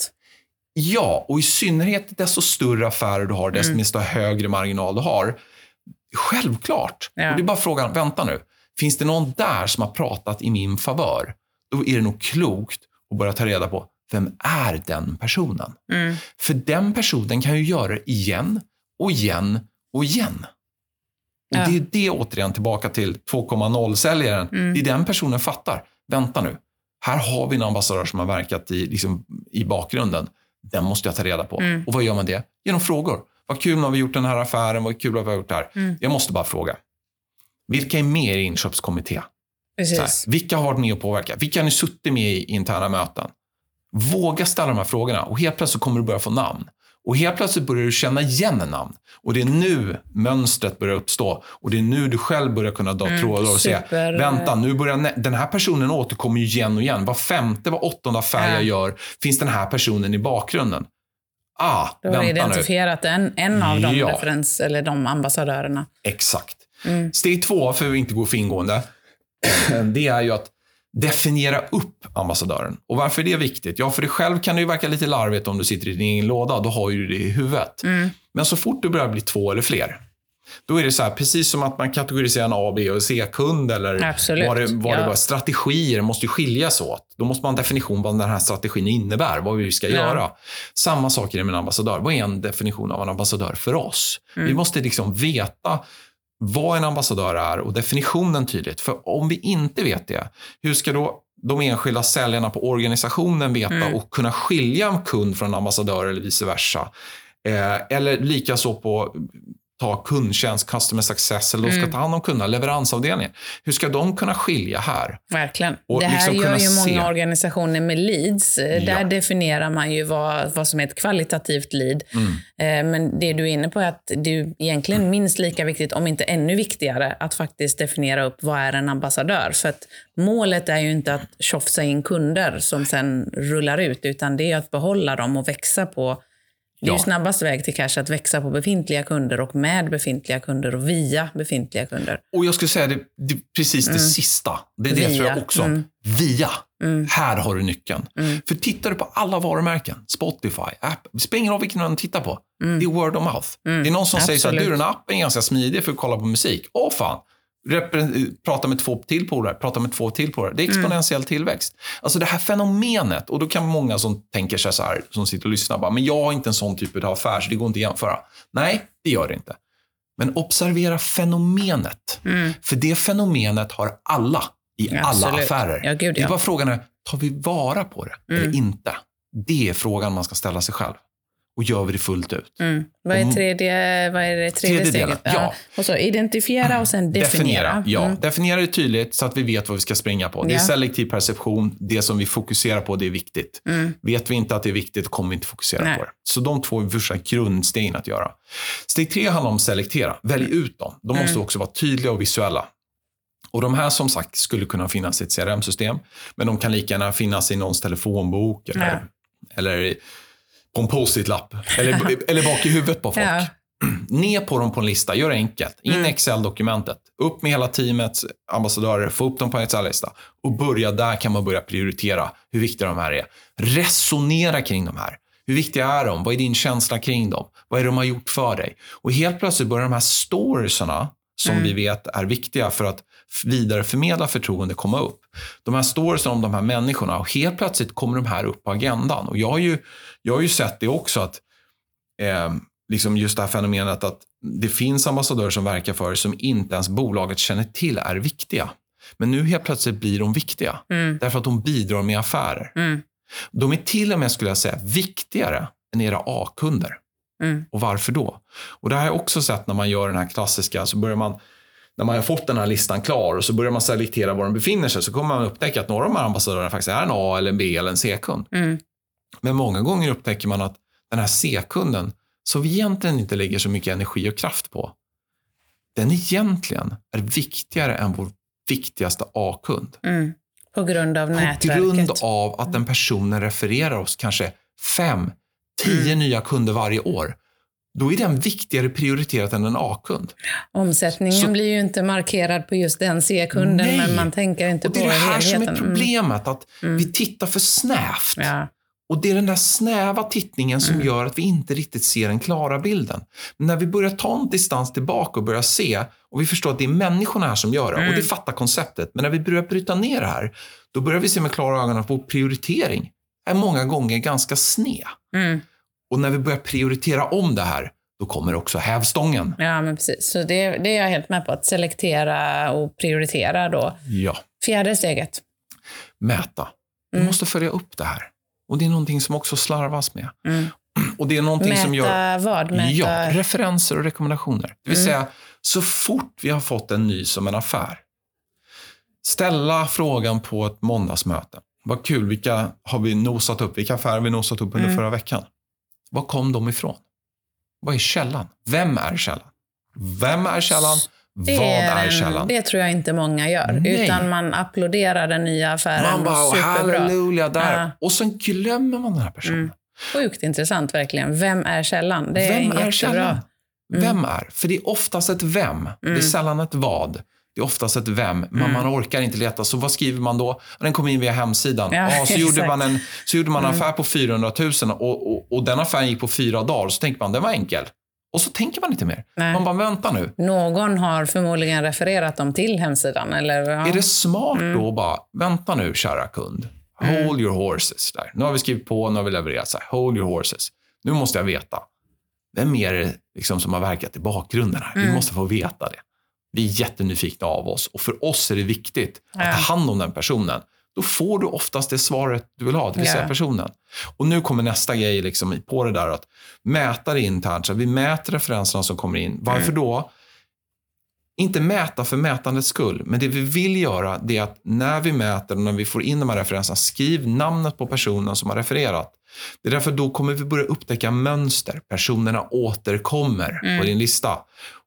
Ja, och i synnerhet desto större affärer du har, desto Mm. desto högre marginal du har. Självklart. Ja. Och det är bara frågan, vänta nu. Finns det någon där som har pratat i min favör? Då är det nog klokt att börja ta reda på, vem är den personen? Mm. För den personen kan ju göra det igen och igen och igen. Och Och det är det återigen tillbaka till 2.0-säljaren. Mm. Det är den personen fattar. Vänta nu. Här har vi en ambassadör som har verkat i, liksom, i bakgrunden. Den måste jag ta reda på. Mm. Och vad gör man det? Genom frågor. Vad kul har vi gjort den här affären? Vad kul har vi gjort det här? Mm. Jag måste bara fråga. Vilka är med i inköpskommitté? Här, vilka har varit med och påverkat? Vilka har ni suttit med i interna möten? Våga ställa de här frågorna och helt plötsligt kommer du börja få namn. Och helt plötsligt börjar du känna igen namn. Och det är nu mönstret börjar uppstå. Och det är nu du själv börjar kunna dra Mm, trådar och säga, vänta, nu börjar den här personen återkommer ju igen och igen. Var femte, var åttonde affär Ja. jag gör finns den här personen i bakgrunden. Ah, Du har nu. identifierat en, en av de Ja. referens, eller de ambassadörerna. Exakt. Mm. Steg två, för att inte gå för ingående, <clears throat> det är ju att definiera upp ambassadören. Och varför är det viktigt? Ja, för dig själv kan det ju verka lite larvigt om du sitter i din egen låda. Då har du det i huvudet. Mm. Men så fort du börjar bli två eller fler, då är det så här, precis som att man kategoriserar en A, B och C-kund eller Absolut. vad det, vad det Ja. var. Strategier måste skiljas åt. Då måste man ha en definition vad den här strategin innebär, vad vi ska Ja. göra. Samma sak är det med en ambassadör. Vad är en definition av en ambassadör för oss? Mm. Vi måste liksom veta vad en ambassadör är och definitionen tydligt. För om vi inte vet det, hur ska då de enskilda säljarna på organisationen veta Mm. och kunna skilja en kund från en ambassadör eller vice versa? Eh, eller likaså på ta kundtjänst, customer success, eller de ska Mm. ta hand om kunderna, leveransavdelningen. Hur ska de kunna skilja här? Verkligen. Och det här liksom gör ju många se. organisationer med leads. Eh, Där Ja. definierar man ju vad, vad som är ett kvalitativt lead. Mm. Eh, Men det du är inne på är att det är egentligen minst lika viktigt, om inte ännu viktigare, att faktiskt definiera upp vad är en ambassadör. För att målet är ju inte att tjofsa in kunder som sen rullar ut, utan det är att behålla dem och växa på det är ju snabbast väg till cash att växa på befintliga kunder och med befintliga kunder och via befintliga kunder. Och jag skulle säga det, det precis det sista. Det är det Mm. Via. tror jag också. Mm. Via. Mm. Här har du nyckeln. Mm. För tittar du på alla varumärken, Spotify, app, det spelar ingen roll vilken man tittar på. Mm. Det är word of mouth. Mm. Det är någon som säger så här, du Absolut. den här appen är ganska smidig för att kolla på musik. Åh fan. Prata med två till polare, prata med två till polare. Det är Mm. exponentiell tillväxt. Alltså det här fenomenet, och då kan många som tänker sig så här, som sitter och lyssnar, bara, men jag har inte en sån typ av affär, så det går inte att jämföra. Nej, det gör det inte. Men observera fenomenet. Mm. För det fenomenet har alla i alla Absolut. affärer. Ja, gud Det är ja. bara frågan är, tar vi vara på det Mm. eller inte? Det är frågan man ska ställa sig själv. Och gör vi det fullt ut? Mm. Vad, är tredje, vad är det tredje, Tredje steget? ja. Och så identifiera och sen definiera. Ja, Mm. definiera det tydligt så att vi vet vad vi ska springa på. Det är selektiv perception. Det som vi fokuserar på, det är viktigt. Mm. Vet vi inte att det är viktigt kommer vi inte fokusera Nej. på det. Så de två är första grundstegen att göra. Steg tre handlar om selektera. Välj ut dem. De måste Mm. också vara tydliga och visuella. Och de här som sagt skulle kunna finnas i ett CRM-system, men de kan lika gärna finnas i någons telefonbok eller, eller på en post-it-lapp eller, eller bak i huvudet på folk. Ja. Ner på dem på en lista, gör det enkelt. In Mm. i Excel-dokumentet. Upp med hela teamets ambassadörer, få upp dem på en Excel-lista. Och börja där kan man börja prioritera hur viktiga de här är. Resonera kring de här. Hur viktiga är de? Vad är din känsla kring dem? Vad är det de har gjort för dig? Och helt plötsligt börjar de här storiesarna, som Mm. vi vet är viktiga för att vidareförmedla förtroende, komma upp. De här storiesarna om de här människorna och helt plötsligt kommer de här upp på agendan. Och jag har ju, jag har ju sett det också att eh, liksom just det här fenomenet att det finns ambassadörer som verkar för som inte ens bolaget känner till är viktiga. Men nu helt plötsligt blir de viktiga Mm. därför att de bidrar med affärer. Mm. De är till och med, skulle jag säga, viktigare än era A-kunder. Mm. Och varför då? Och det har jag också sett när man gör den här klassiska, så börjar man när man har fått den här listan klar och så börjar man selektera var de befinner sig så kommer man upptäcka att några av de här ambassadörerna faktiskt är en A, eller en B eller en C-kund. Mm. Men många gånger upptäcker man att den här C-kunden, som vi egentligen inte lägger så mycket energi och kraft på, den egentligen är viktigare än vår viktigaste A-kund. Mm. På grund av På nätverket. grund av att den personen refererar oss kanske fem, tio Mm. nya kunder varje år. Då är den viktigare prioriterat än en A-kund. Omsättningen Så- blir ju inte markerad på just den C-kunden, Nej. men man tänker inte Och det på är det här som helheten. är Mm. problemet, att Mm. vi tittar för snävt. Ja. Och det är den där snäva tittningen som Mm. gör att vi inte riktigt ser den klara bilden. Men när vi börjar ta en distans tillbaka och börjar se och vi förstår att det är människorna här som gör det Mm. och det fattar konceptet. Men när vi börjar bryta ner det här, då börjar vi se med klara ögon att vår prioritering är många gånger ganska sned. Mm. Och när vi börjar prioritera om det här, då kommer också hävstången. Ja, men precis. Så det, det är jag helt med på. Att selektera och prioritera då. Ja. Fjärde steget. Mäta. Du Mm. måste följa upp det här. Och det är någonting som också slarvas med. Mm. Och det är någonting Mäta som gör... vad? Mäta... Ja, referenser och rekommendationer. Det vill Mm. säga, så fort vi har fått en ny som en affär, ställa frågan på ett måndagsmöte. Vad kul, vilka har vi nosat upp? Vilka affärer har vi nosat upp under Mm. förra veckan? Var kom de ifrån? Vad är källan? Vem är källan? Vem är källan? Det Vad är källan? Det tror jag inte många gör. Nej. Utan man applåderar den nya affären. Man bara, Superbra. halleluja, där. Ja. Och sen glömmer man den här personen. Mm. Sjukt intressant verkligen. Vem är källan? Det är Vem är jättebra. källan? Mm. Vem är? För det är oftast ett vem. Det är Mm. sällan ett vad. Det är oftast ett vem, men Mm. man orkar inte leta. Så vad skriver man då? Den kom in via hemsidan. Ja, Ja, så, gjorde man en, så gjorde man en Mm. affär på 400 000 och, och, och den affären gick på fyra dagar. Så tänker man, den var enkel. Och så tänker man inte mer. Nej. Man bara, vänta nu. Någon har förmodligen refererat dem till hemsidan. Eller, ja. Är det smart Mm. då bara, vänta nu kära kund. Mm. Hold your horses. Där. Nu har vi skrivit på, nu har vi levererat. Så här, Hold your horses. Nu måste jag veta. Vem är det liksom som har verkat i bakgrunden här? Vi Mm. måste få veta det. Vi är jättenyfikna av oss och för oss är det viktigt att ta hand om den personen. Då får du oftast det svaret du vill ha, det vill säga personen. Och nu kommer nästa grej liksom på det där att mäta det internt. Så vi mäter referenserna som kommer in. Varför Mm. då? Inte mäta för mätandets skull, men det vi vill göra det är att när vi mäter och när vi får in de här referenserna, skriv namnet på personen som har refererat. Det är därför då kommer vi börja upptäcka mönster. Personerna återkommer Mm. på din lista.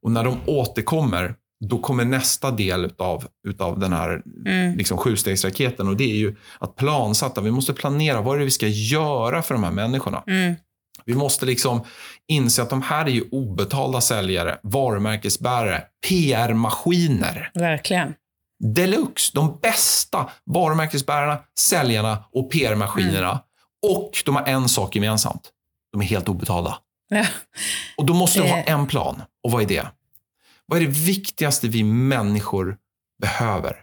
Och när de återkommer, då kommer nästa del utav, utav den här Mm. liksom sjustegsraketen och det är ju att plansätta. Vi måste planera vad är det vi ska göra för de här människorna. Mm. Vi måste liksom inse att de här är ju obetalda säljare, varumärkesbärare, PR-maskiner. Verkligen. Deluxe, de bästa varumärkesbärarna, säljarna och PR-maskinerna. Och de har en sak gemensamt. De är helt obetalda. Ja. Och då måste du ha en plan. Och vad är det? Vad är det viktigaste vi människor behöver?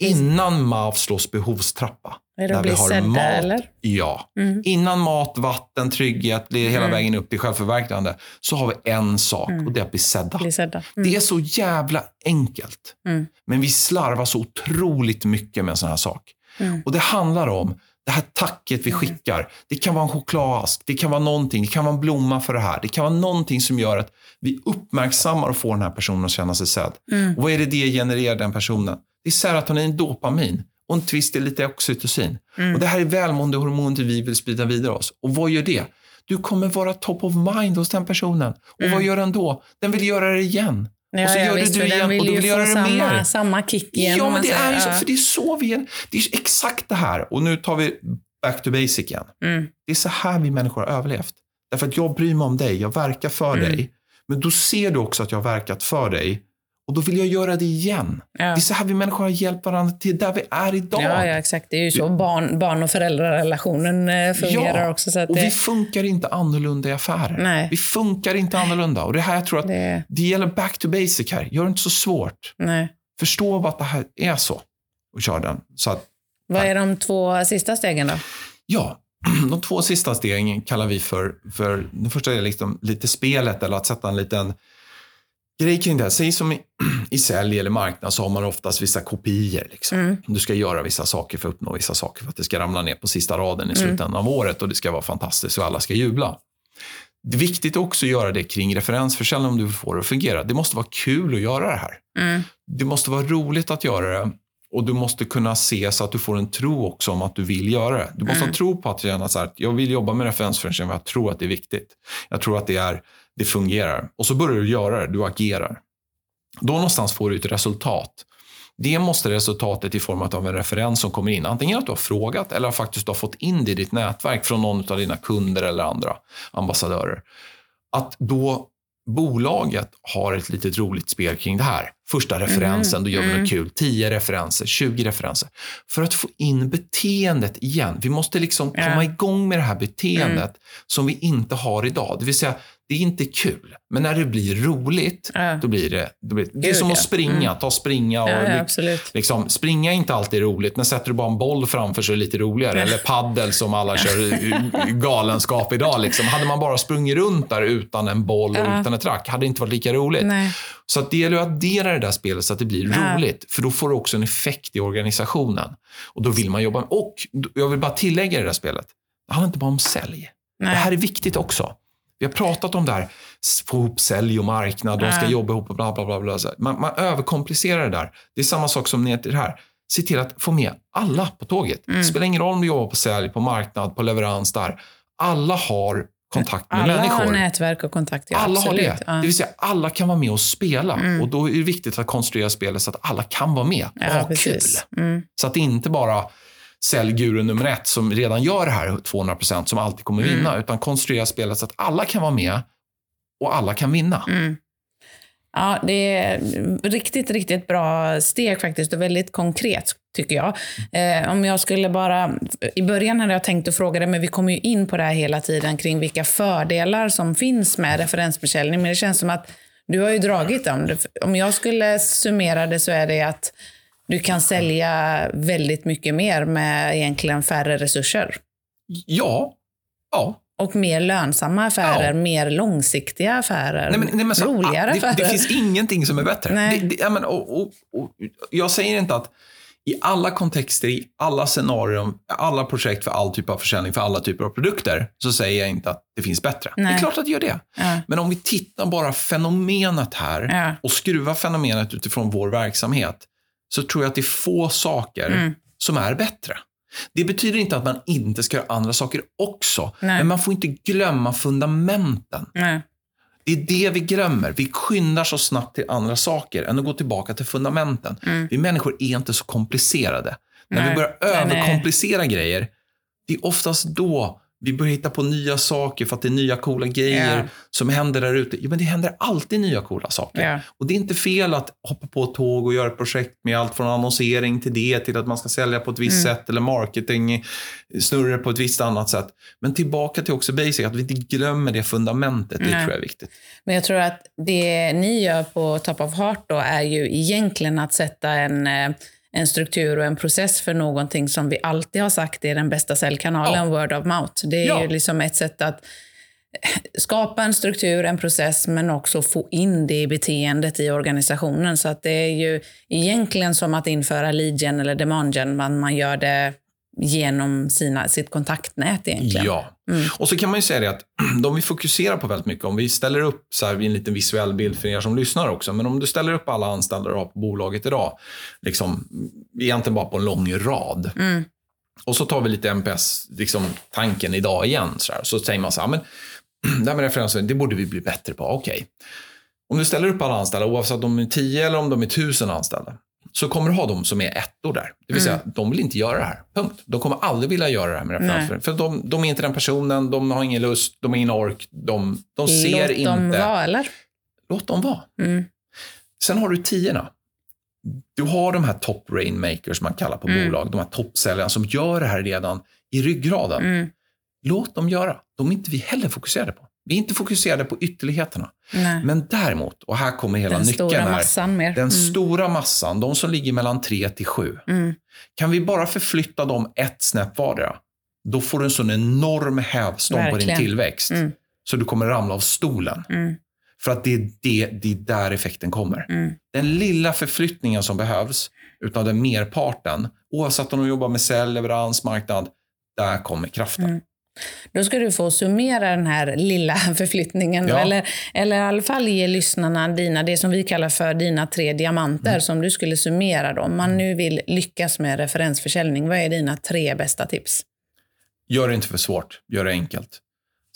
Innan Maslows behovstrappa. Är det Där att vi bli har sedda mat. eller? Ja. Mm. Innan mat, vatten, trygghet, hela Mm. vägen upp till självförverkligande, så har vi en sak Mm. och det är att bli sedda. Bli sedda. Mm. Det är så jävla enkelt. Mm. Men vi slarvar så otroligt mycket med en sån här sak. Mm. Och det handlar om det här tacket vi Mm. skickar. Det kan vara en chokladask, det kan vara någonting, det kan vara en blomma för det här. Det kan vara någonting som gör att vi uppmärksammar och får den här personen att känna sig sedd. Mm. Och vad är det det genererar den personen? Det är serotonin, dopamin och en twist är lite oxytocin. Mm. Och det här är välmåendehormonet vi vill sprida vidare oss. Och vad gör det? Du kommer vara top of mind hos den personen. Och Mm. vad gör den då? Den vill göra det igen. Ja, och så ja, gör det visst, du för igen och du ju vill få göra det samma, mer. samma kick igen. Ja, men det är ju så, för det är så vi är, det är exakt det här. Och nu tar vi back to basic igen. Mm. Det är så här vi människor har överlevt. Därför att jag bryr mig om dig, jag verkar för Mm. dig. Men då ser du också att jag har verkat för dig. Och då vill jag göra det igen. Det Ja. är så här vi människor har hjälpt varandra till där vi är idag. Ja, ja, exakt. Det är ju så barn, barn och föräldrarelationen eh, fungerar Ja, också. Så att Och det, vi funkar inte annorlunda i affärer. Nej. Vi funkar inte annorlunda. Och det här jag tror att det, det gäller back to basic här. Gör det inte så svårt. nej. Förstå vad det här är så. Och kör den. Så att, Vad är de två sista stegen då? ja, <clears throat> de två sista stegen kallar vi för, för det första är liksom lite spelet eller att sätta en liten grej kring det. här. Säg som i, <clears throat> i sälj eller marknad så har man oftast vissa kopior. Liksom. Mm. Du ska göra vissa saker för att uppnå vissa saker för att det ska ramla ner på sista raden i Mm. slutändan av året och det ska vara fantastiskt och alla ska jubla. Det är viktigt också att göra det kring referensförsäljning om du får det att fungera. Det måste vara kul att göra det här. Mm. Det måste vara roligt att göra det och du måste kunna se så att du får en tro också om att du vill göra det. Du måste Mm. ha tro på att känna så här, att jag vill jobba med referensförsäljning för jag tror att det är viktigt. Jag tror att det, är, det fungerar. Och så börjar du göra det, du agerar. Då någonstans får du ett resultat. Det måste resultatet i form av en referens som kommer in. Antingen att du har frågat eller faktiskt du har fått in det i ditt nätverk från någon av dina kunder eller andra ambassadörer. Att då bolaget har ett litet roligt spel kring det här. Första referensen, då gör vi något kul. 10 referenser, 20 referenser. För att få in beteendet igen. Vi måste liksom komma igång med det här beteendet som vi inte har idag. Det vill säga, det är inte kul. Men när det blir roligt, Ja. då blir det... Då blir, det är Gud, som att springa. Ta springa och Ja, ja. Liksom, springa är inte alltid roligt, men sätter du bara en boll framför så är det lite roligare. Eller paddel som alla kör galenskap idag. Liksom. Hade man bara sprungit runt där utan en boll och utan ett rack, hade det inte varit lika roligt. Nej. Så att det gäller att addera det där spelet så att det blir roligt. För då får du också en effekt i organisationen. Och då vill man jobba. Och jag vill bara tillägga det där spelet. Det handlar inte bara om sälj. Nej. Det här är viktigt också. Vi har pratat om det här, få ihop sälj och marknad, de ska jobba ihop och bla bla bla. bla. Man, man överkomplicerar det där. Det är samma sak som ner till det här. Se till att få med alla på tåget. Mm. Det spelar ingen roll om du jobbar på sälj, på marknad, på leverans där. Alla har kontakt med Alla människor. har nätverk och kontakt. Ja, alla absolut. har det. Ja. Det vill säga, alla kan vara med och spela. Mm. Och då är det viktigt att konstruera spelet så att alla kan vara med och Ja, ha kul. precis. Mm. Så att det inte bara säljguru nummer ett som redan gör det här 200% som alltid kommer Mm. vinna. Utan konstruera spelet så att alla kan vara med och alla kan vinna. Mm. Ja, det är riktigt, riktigt bra steg faktiskt och väldigt konkret tycker jag. Eh, om jag skulle bara, i början hade jag tänkt att fråga dig, men vi kommer ju in på det här hela tiden kring vilka fördelar som finns med referensförsäljning, men det känns som att du har ju dragit dem. Om jag skulle summera det så är det att du kan sälja väldigt mycket mer med egentligen färre resurser. Ja, ja. Och mer lönsamma affärer, Ja. mer långsiktiga affärer, Nej, men, nej, men så, roligare ah, affärer. det, det finns ingenting som är bättre. Nej. Det, det, ja, men, och, och, och, jag säger inte att i alla kontexter, i alla scenarion, alla projekt för all typ av försäljning, för alla typer av produkter, så säger jag inte att det finns bättre. Det Nej. är klart att det gör det. Ja. Men om vi tittar bara fenomenet här Ja. och skruvar fenomenet utifrån vår verksamhet, så tror jag att det är få saker Mm. som är bättre. Det betyder inte att man inte ska göra andra saker också, Nej. men man får inte glömma fundamenten. Nej. Det är det vi glömmer. Vi skyndar så snabbt till andra saker än att gå tillbaka till fundamenten. Mm. Vi människor är inte så komplicerade. När Nej. vi börjar överkomplicera grejer, det är oftast då vi börjar hitta på nya saker för att det är nya coola grejer Ja. som händer där ute. Ja, men det händer alltid nya coola saker. Ja. Och det är inte fel att hoppa på ett tåg och göra ett projekt med allt från annonsering till det, till att man ska sälja på ett visst Mm. sätt eller marketing snurrar på ett visst annat sätt. Men tillbaka till också basic, att vi inte glömmer det fundamentet. Det Nej. tror jag är viktigt. Men jag tror att det ni gör på Top of Heart då är ju egentligen att sätta en, eh, en struktur och en process för någonting som vi alltid har sagt är den bästa säljkanalen, Ja. word of mouth. Det är Ja. ju liksom ett sätt att skapa en struktur, en process, men också få in det i beteendet i organisationen. Så att det är ju egentligen som att införa lead gen eller demand gen, men man gör det genom sina, sitt kontaktnät egentligen. Ja. Mm. Och så kan man ju säga det att <clears throat> de vi fokuserar på väldigt mycket, om vi ställer upp så här, en liten visuell bild för er som lyssnar också, men om du ställer upp alla anställda du har på bolaget idag, liksom, egentligen bara på en lång rad. Mm. Och så tar vi lite NPS-tanken liksom, tanken idag igen. Så, här. så säger man så här, men <clears throat> det här med referenser, det borde vi bli bättre på. Okej. Om du ställer upp alla anställda, oavsett om de är 10 eller om de är 1000 anställda, så kommer du ha de som är ettor där. Det vill säga, de vill inte göra det här. Punkt. De kommer aldrig vilja göra det här med referenser. För de, de är inte den personen, de har ingen lust, de har ingen ork, de, de ser Låt inte. dem vara, eller? Låt dem vara. Mm. Sen har du tiorna. Du har de här top rainmakers man kallar på Mm. bolag, de här toppsäljarna som gör det här redan i ryggraden. Mm. Låt dem göra. De är inte vi heller fokuserade på. Vi är inte fokuserade på ytterligheterna. Nej. Men däremot, och här kommer hela Den nyckeln stora här. massan mer. Den Mm. stora massan, de som ligger mellan 3 till 7. Mm. Kan vi bara förflytta dem ett snäpp vardera, då får du en sån enorm hävstång på din Verkligen. tillväxt. Mm. Så du kommer ramla av stolen. Mm. För att det är, det, det är där effekten kommer. Mm. Den lilla förflyttningen som behövs utav den merparten, oavsett om de jobbar med sälj, leverans, marknad, där kommer kraften. Då ska du få summera den här lilla <laughs> förflyttningen. Ja. Eller, eller i alla fall ge lyssnarna dina, det som vi kallar för dina tre diamanter Mm. som du skulle summera. Då. Om man nu vill lyckas med referensförsäljning, vad är dina tre bästa tips? Gör det inte för svårt, gör det enkelt.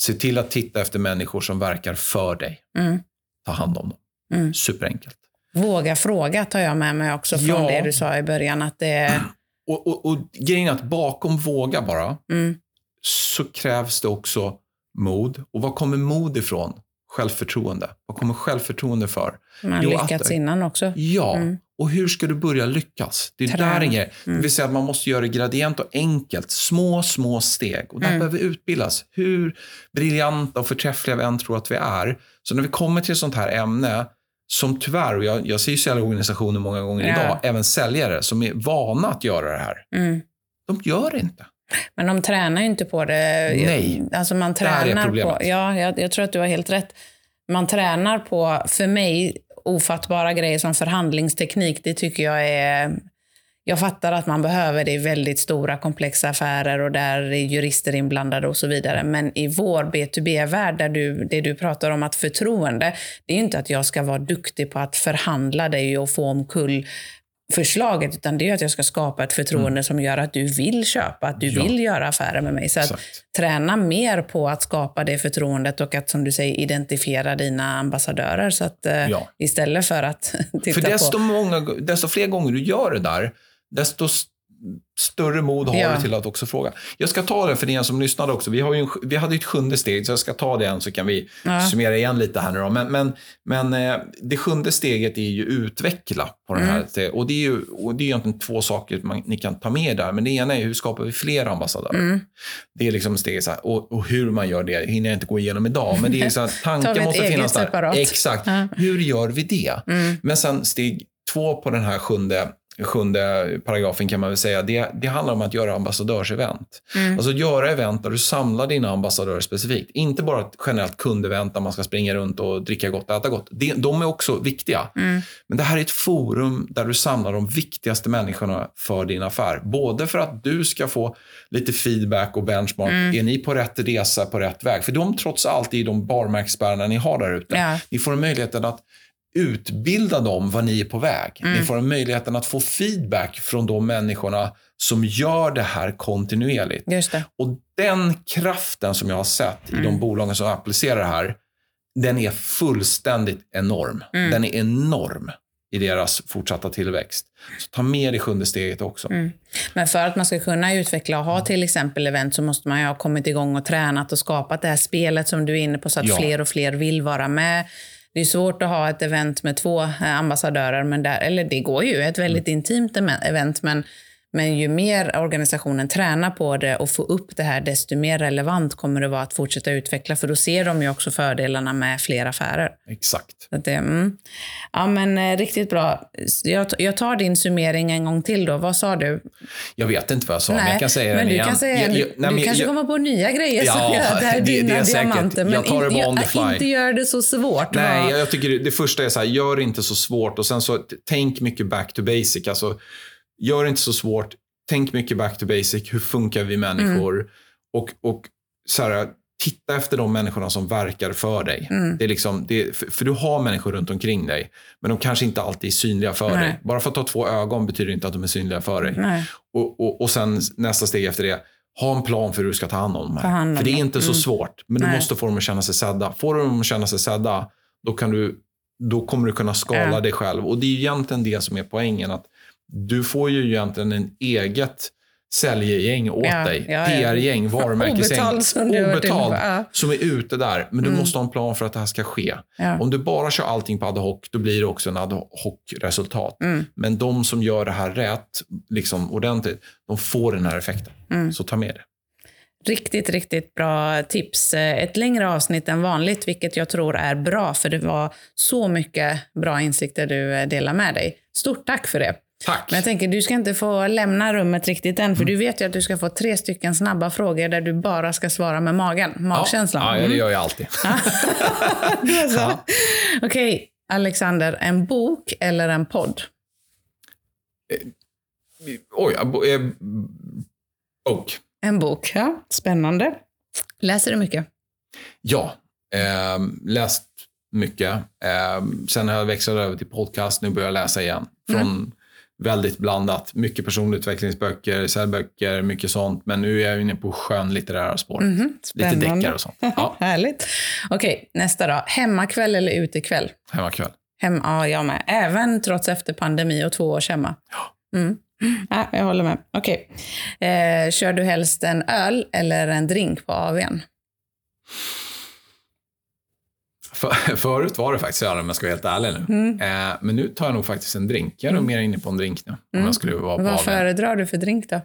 Se till att titta efter människor som verkar för dig. Mm. Ta hand om dem. Mm. Superenkelt. Våga fråga tar jag med mig också från Ja. det du sa i början. Att det, Och, och, och grejen är att bakom våga bara, mm, så krävs det också mod. Och var kommer mod ifrån? Självförtroende. Vad kommer självförtroende för? Man har lyckats att- innan också. Ja, Mm. och hur ska du börja lyckas? Det är Träna. där en grej. Mm. Det vill säga att man måste göra det gradient och enkelt. Små, små steg. Och där Mm. behöver vi utbildas. Hur briljanta och förträffliga vi än tror att vi är. Så när vi kommer till ett sånt här ämne, som tyvärr, och jag, jag ser ju säljorganisationer många gånger Ja. idag, även säljare som är vana att göra det här. Mm. De gör det inte. Men de tränar ju inte på det. Nej. Alltså man Där är tränar problemet. på... Ja, jag, jag tror att du har helt rätt. Man tränar på, för mig, ofattbara grejer som förhandlingsteknik. Det tycker jag är... Jag fattar att man behöver det i väldigt stora komplexa affärer och där är jurister inblandade och så vidare. Men i vår B2B-värld, där du, det du pratar om att förtroende, det är ju inte att jag ska vara duktig på att förhandla dig och få omkull förslaget, utan det är att jag ska skapa ett förtroende som gör att du vill köpa, att du Ja. vill göra affärer med mig. Så att Exakt. träna mer på att skapa det förtroendet och att, som du säger, identifiera dina ambassadörer. Så att, eh, Ja. Istället för att <laughs> titta För desto, på... många, desto fler gånger du gör det där, desto större mod har Ja. du till att också fråga. Jag ska ta det för er som lyssnade också. Vi, har en, vi hade ett sjunde steg, så jag ska ta det än så kan vi Ja. summera igen lite här nu då. Men, men, men eh, det sjunde steget är ju utveckla på den här. Mm. Och det är ju och det är egentligen två saker man, ni kan ta med där. Men det ena är hur skapar vi fler ambassadörer? Mm. Det är liksom steget så här. Och, och hur man gör det hinner jag inte gå igenom idag. Men det är så vi <laughs> tanken måste finnas där. separat? Exakt. Ja. Hur gör vi det? Mm. Men sen steg två på den här sjunde, sjunde paragrafen kan man väl säga, det, det handlar om att göra ambassadörsevent. Mm. Alltså göra event där du samlar dina ambassadörer specifikt. Inte bara ett generellt kundevent där man ska springa runt och dricka gott och äta gott. Det, de är också viktiga. Mm. Men det här är ett forum där du samlar de viktigaste människorna för din affär. Både för att du ska få lite feedback och benchmark. Mm. Är ni på rätt resa, på rätt väg? För de trots allt är de barmärkesbärarna ni har där ute. Ja. Ni får en möjligheten att utbilda dem var ni är på väg. Mm. Ni får en möjligheten att få feedback från de människorna som gör det här kontinuerligt. Det. Och den kraften som jag har sett i Mm. de bolagen som applicerar det här, den är fullständigt enorm. Mm. Den är enorm i deras fortsatta tillväxt. Så ta med det sjunde steget också. Mm. Men för att man ska kunna utveckla och ha till exempel event så måste man ju ha kommit igång och tränat och skapat det här spelet som du är inne på så att Ja. fler och fler vill vara med. Det är svårt att ha ett event med två eh, ambassadörer, men där, eller det går ju, ett väldigt intimt event, men, men ju mer organisationen tränar på det och får upp det här, desto mer relevant kommer det vara att fortsätta utveckla, för då ser de ju också fördelarna med fler affärer. Exakt. Det, mm. Ja, men eh, riktigt bra. Jag, jag tar din summering en gång till då. Vad sa du? Jag vet inte vad jag sa, men jag kan säga men den du igen. kan säga, Jag- jag- nej, du men kanske jag- kommer på nya grejer Ja, som gör det här det- det är dina diamanter. Jag tar det the fly. inte gör det så svårt. Nej, jag, jag tycker det, det första är så här, gör det inte så svårt och sen så tänk mycket back to basic. Alltså, gör det inte så svårt, tänk mycket back to basic. Hur funkar vi människor? Mm. Och, och så här, titta efter de människorna som verkar för dig. Mm. Det är liksom, det, för, för du har människor runt omkring dig, men de kanske inte alltid är synliga för Nej. dig. Bara för att ha två ögon betyder inte att de är synliga för dig. Nej. Och, och, och sen nästa steg efter det, ha en plan för hur du ska ta hand om dem om här. För det är inte så Mm. svårt, men du Nej. måste få dem att känna sig sedda. Får du dem att känna sig sedda, då, kan du, då kommer du kunna skala Ja. dig själv. Och det är ju egentligen det som är poängen. att Du får ju egentligen en eget säljgäng åt Ja, dig. ja, ja. PR-gäng, varumärkesgäng. Obetalt som ja. som är ute där. Men du Mm. måste ha en plan för att det här ska ske. Om du bara kör allting på ad hoc, då blir det också en ad hoc-resultat. Mm. Men de som gör det här rätt, liksom ordentligt, de får den här effekten. Mm. Så ta med det. Riktigt, riktigt bra tips. Ett längre avsnitt än vanligt, vilket jag tror är bra, för det var så mycket bra insikter du eh, delar med dig. Stort tack för det. Tack. Men jag tänker, du ska inte få lämna rummet riktigt än, Mm. för du vet ju att du ska få tre stycken snabba frågor där du bara ska svara med magen, magkänslan. Ja, ja, det Mm. gör jag alltid. <laughs> Då så. Ja. Okej, Alexander, en bok eller en podd? Oj, jag bo- eh, bok. En bok, ja. Spännande. Läser du mycket? Ja, eh, läst mycket. Eh, sen har jag växlat över till podcast. Nu börjar jag läsa igen. Från Mm. Väldigt blandat. Mycket personutvecklingsböcker, säljböcker, mycket sånt. Men nu är jag inne på skönlitterära spår. Mhm, Lite Spännande. deckare och sånt. <laughs> Ja, Härligt. Okej, nästa då. Hemmakväll eller utekväll? hemmakväll. Hem, ja, jag med. Även trots efter pandemi och två års hemma. Mm. Ja, jag håller med. Okej. Eh, kör du helst en öl eller en drink på AWn? För, <laughs> förut var det faktiskt öl om jag ska vara helt ärlig nu. Mm. Eh, men nu tar jag nog faktiskt en drink. Jag är nog mer inne på en drink nu. Om jag skulle vara på Vad föredrar du för drink då?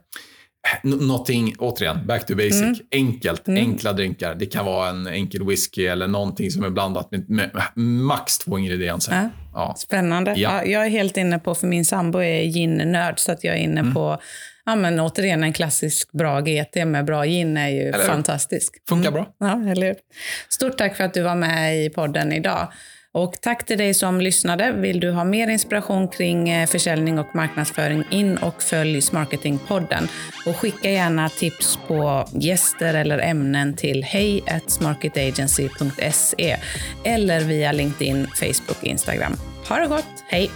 N- Någonting, återigen, back to basic. Mm. Enkelt, enkla drinkar. Det kan vara en enkel whisky eller någonting som är blandat med, med max två ingredienser. Ja. Ja. Spännande. Ja. Ja. jag är helt inne på, för min sambo är gin-nörd, så att jag är inne Mm. på, ja men återigen en klassisk bra GT med bra gin är ju Eller fantastisk. Funkar bra. Ja, eller? Stort tack för att du var med i podden idag. Och tack till dig som lyssnade. Vill du ha mer inspiration kring eh, försäljning och marknadsföring, in och följ Smarketingpodden. Och skicka gärna tips på gäster eller ämnen till hej smarketagency.se eller via LinkedIn, Facebook och Instagram. Ha det gott, hej!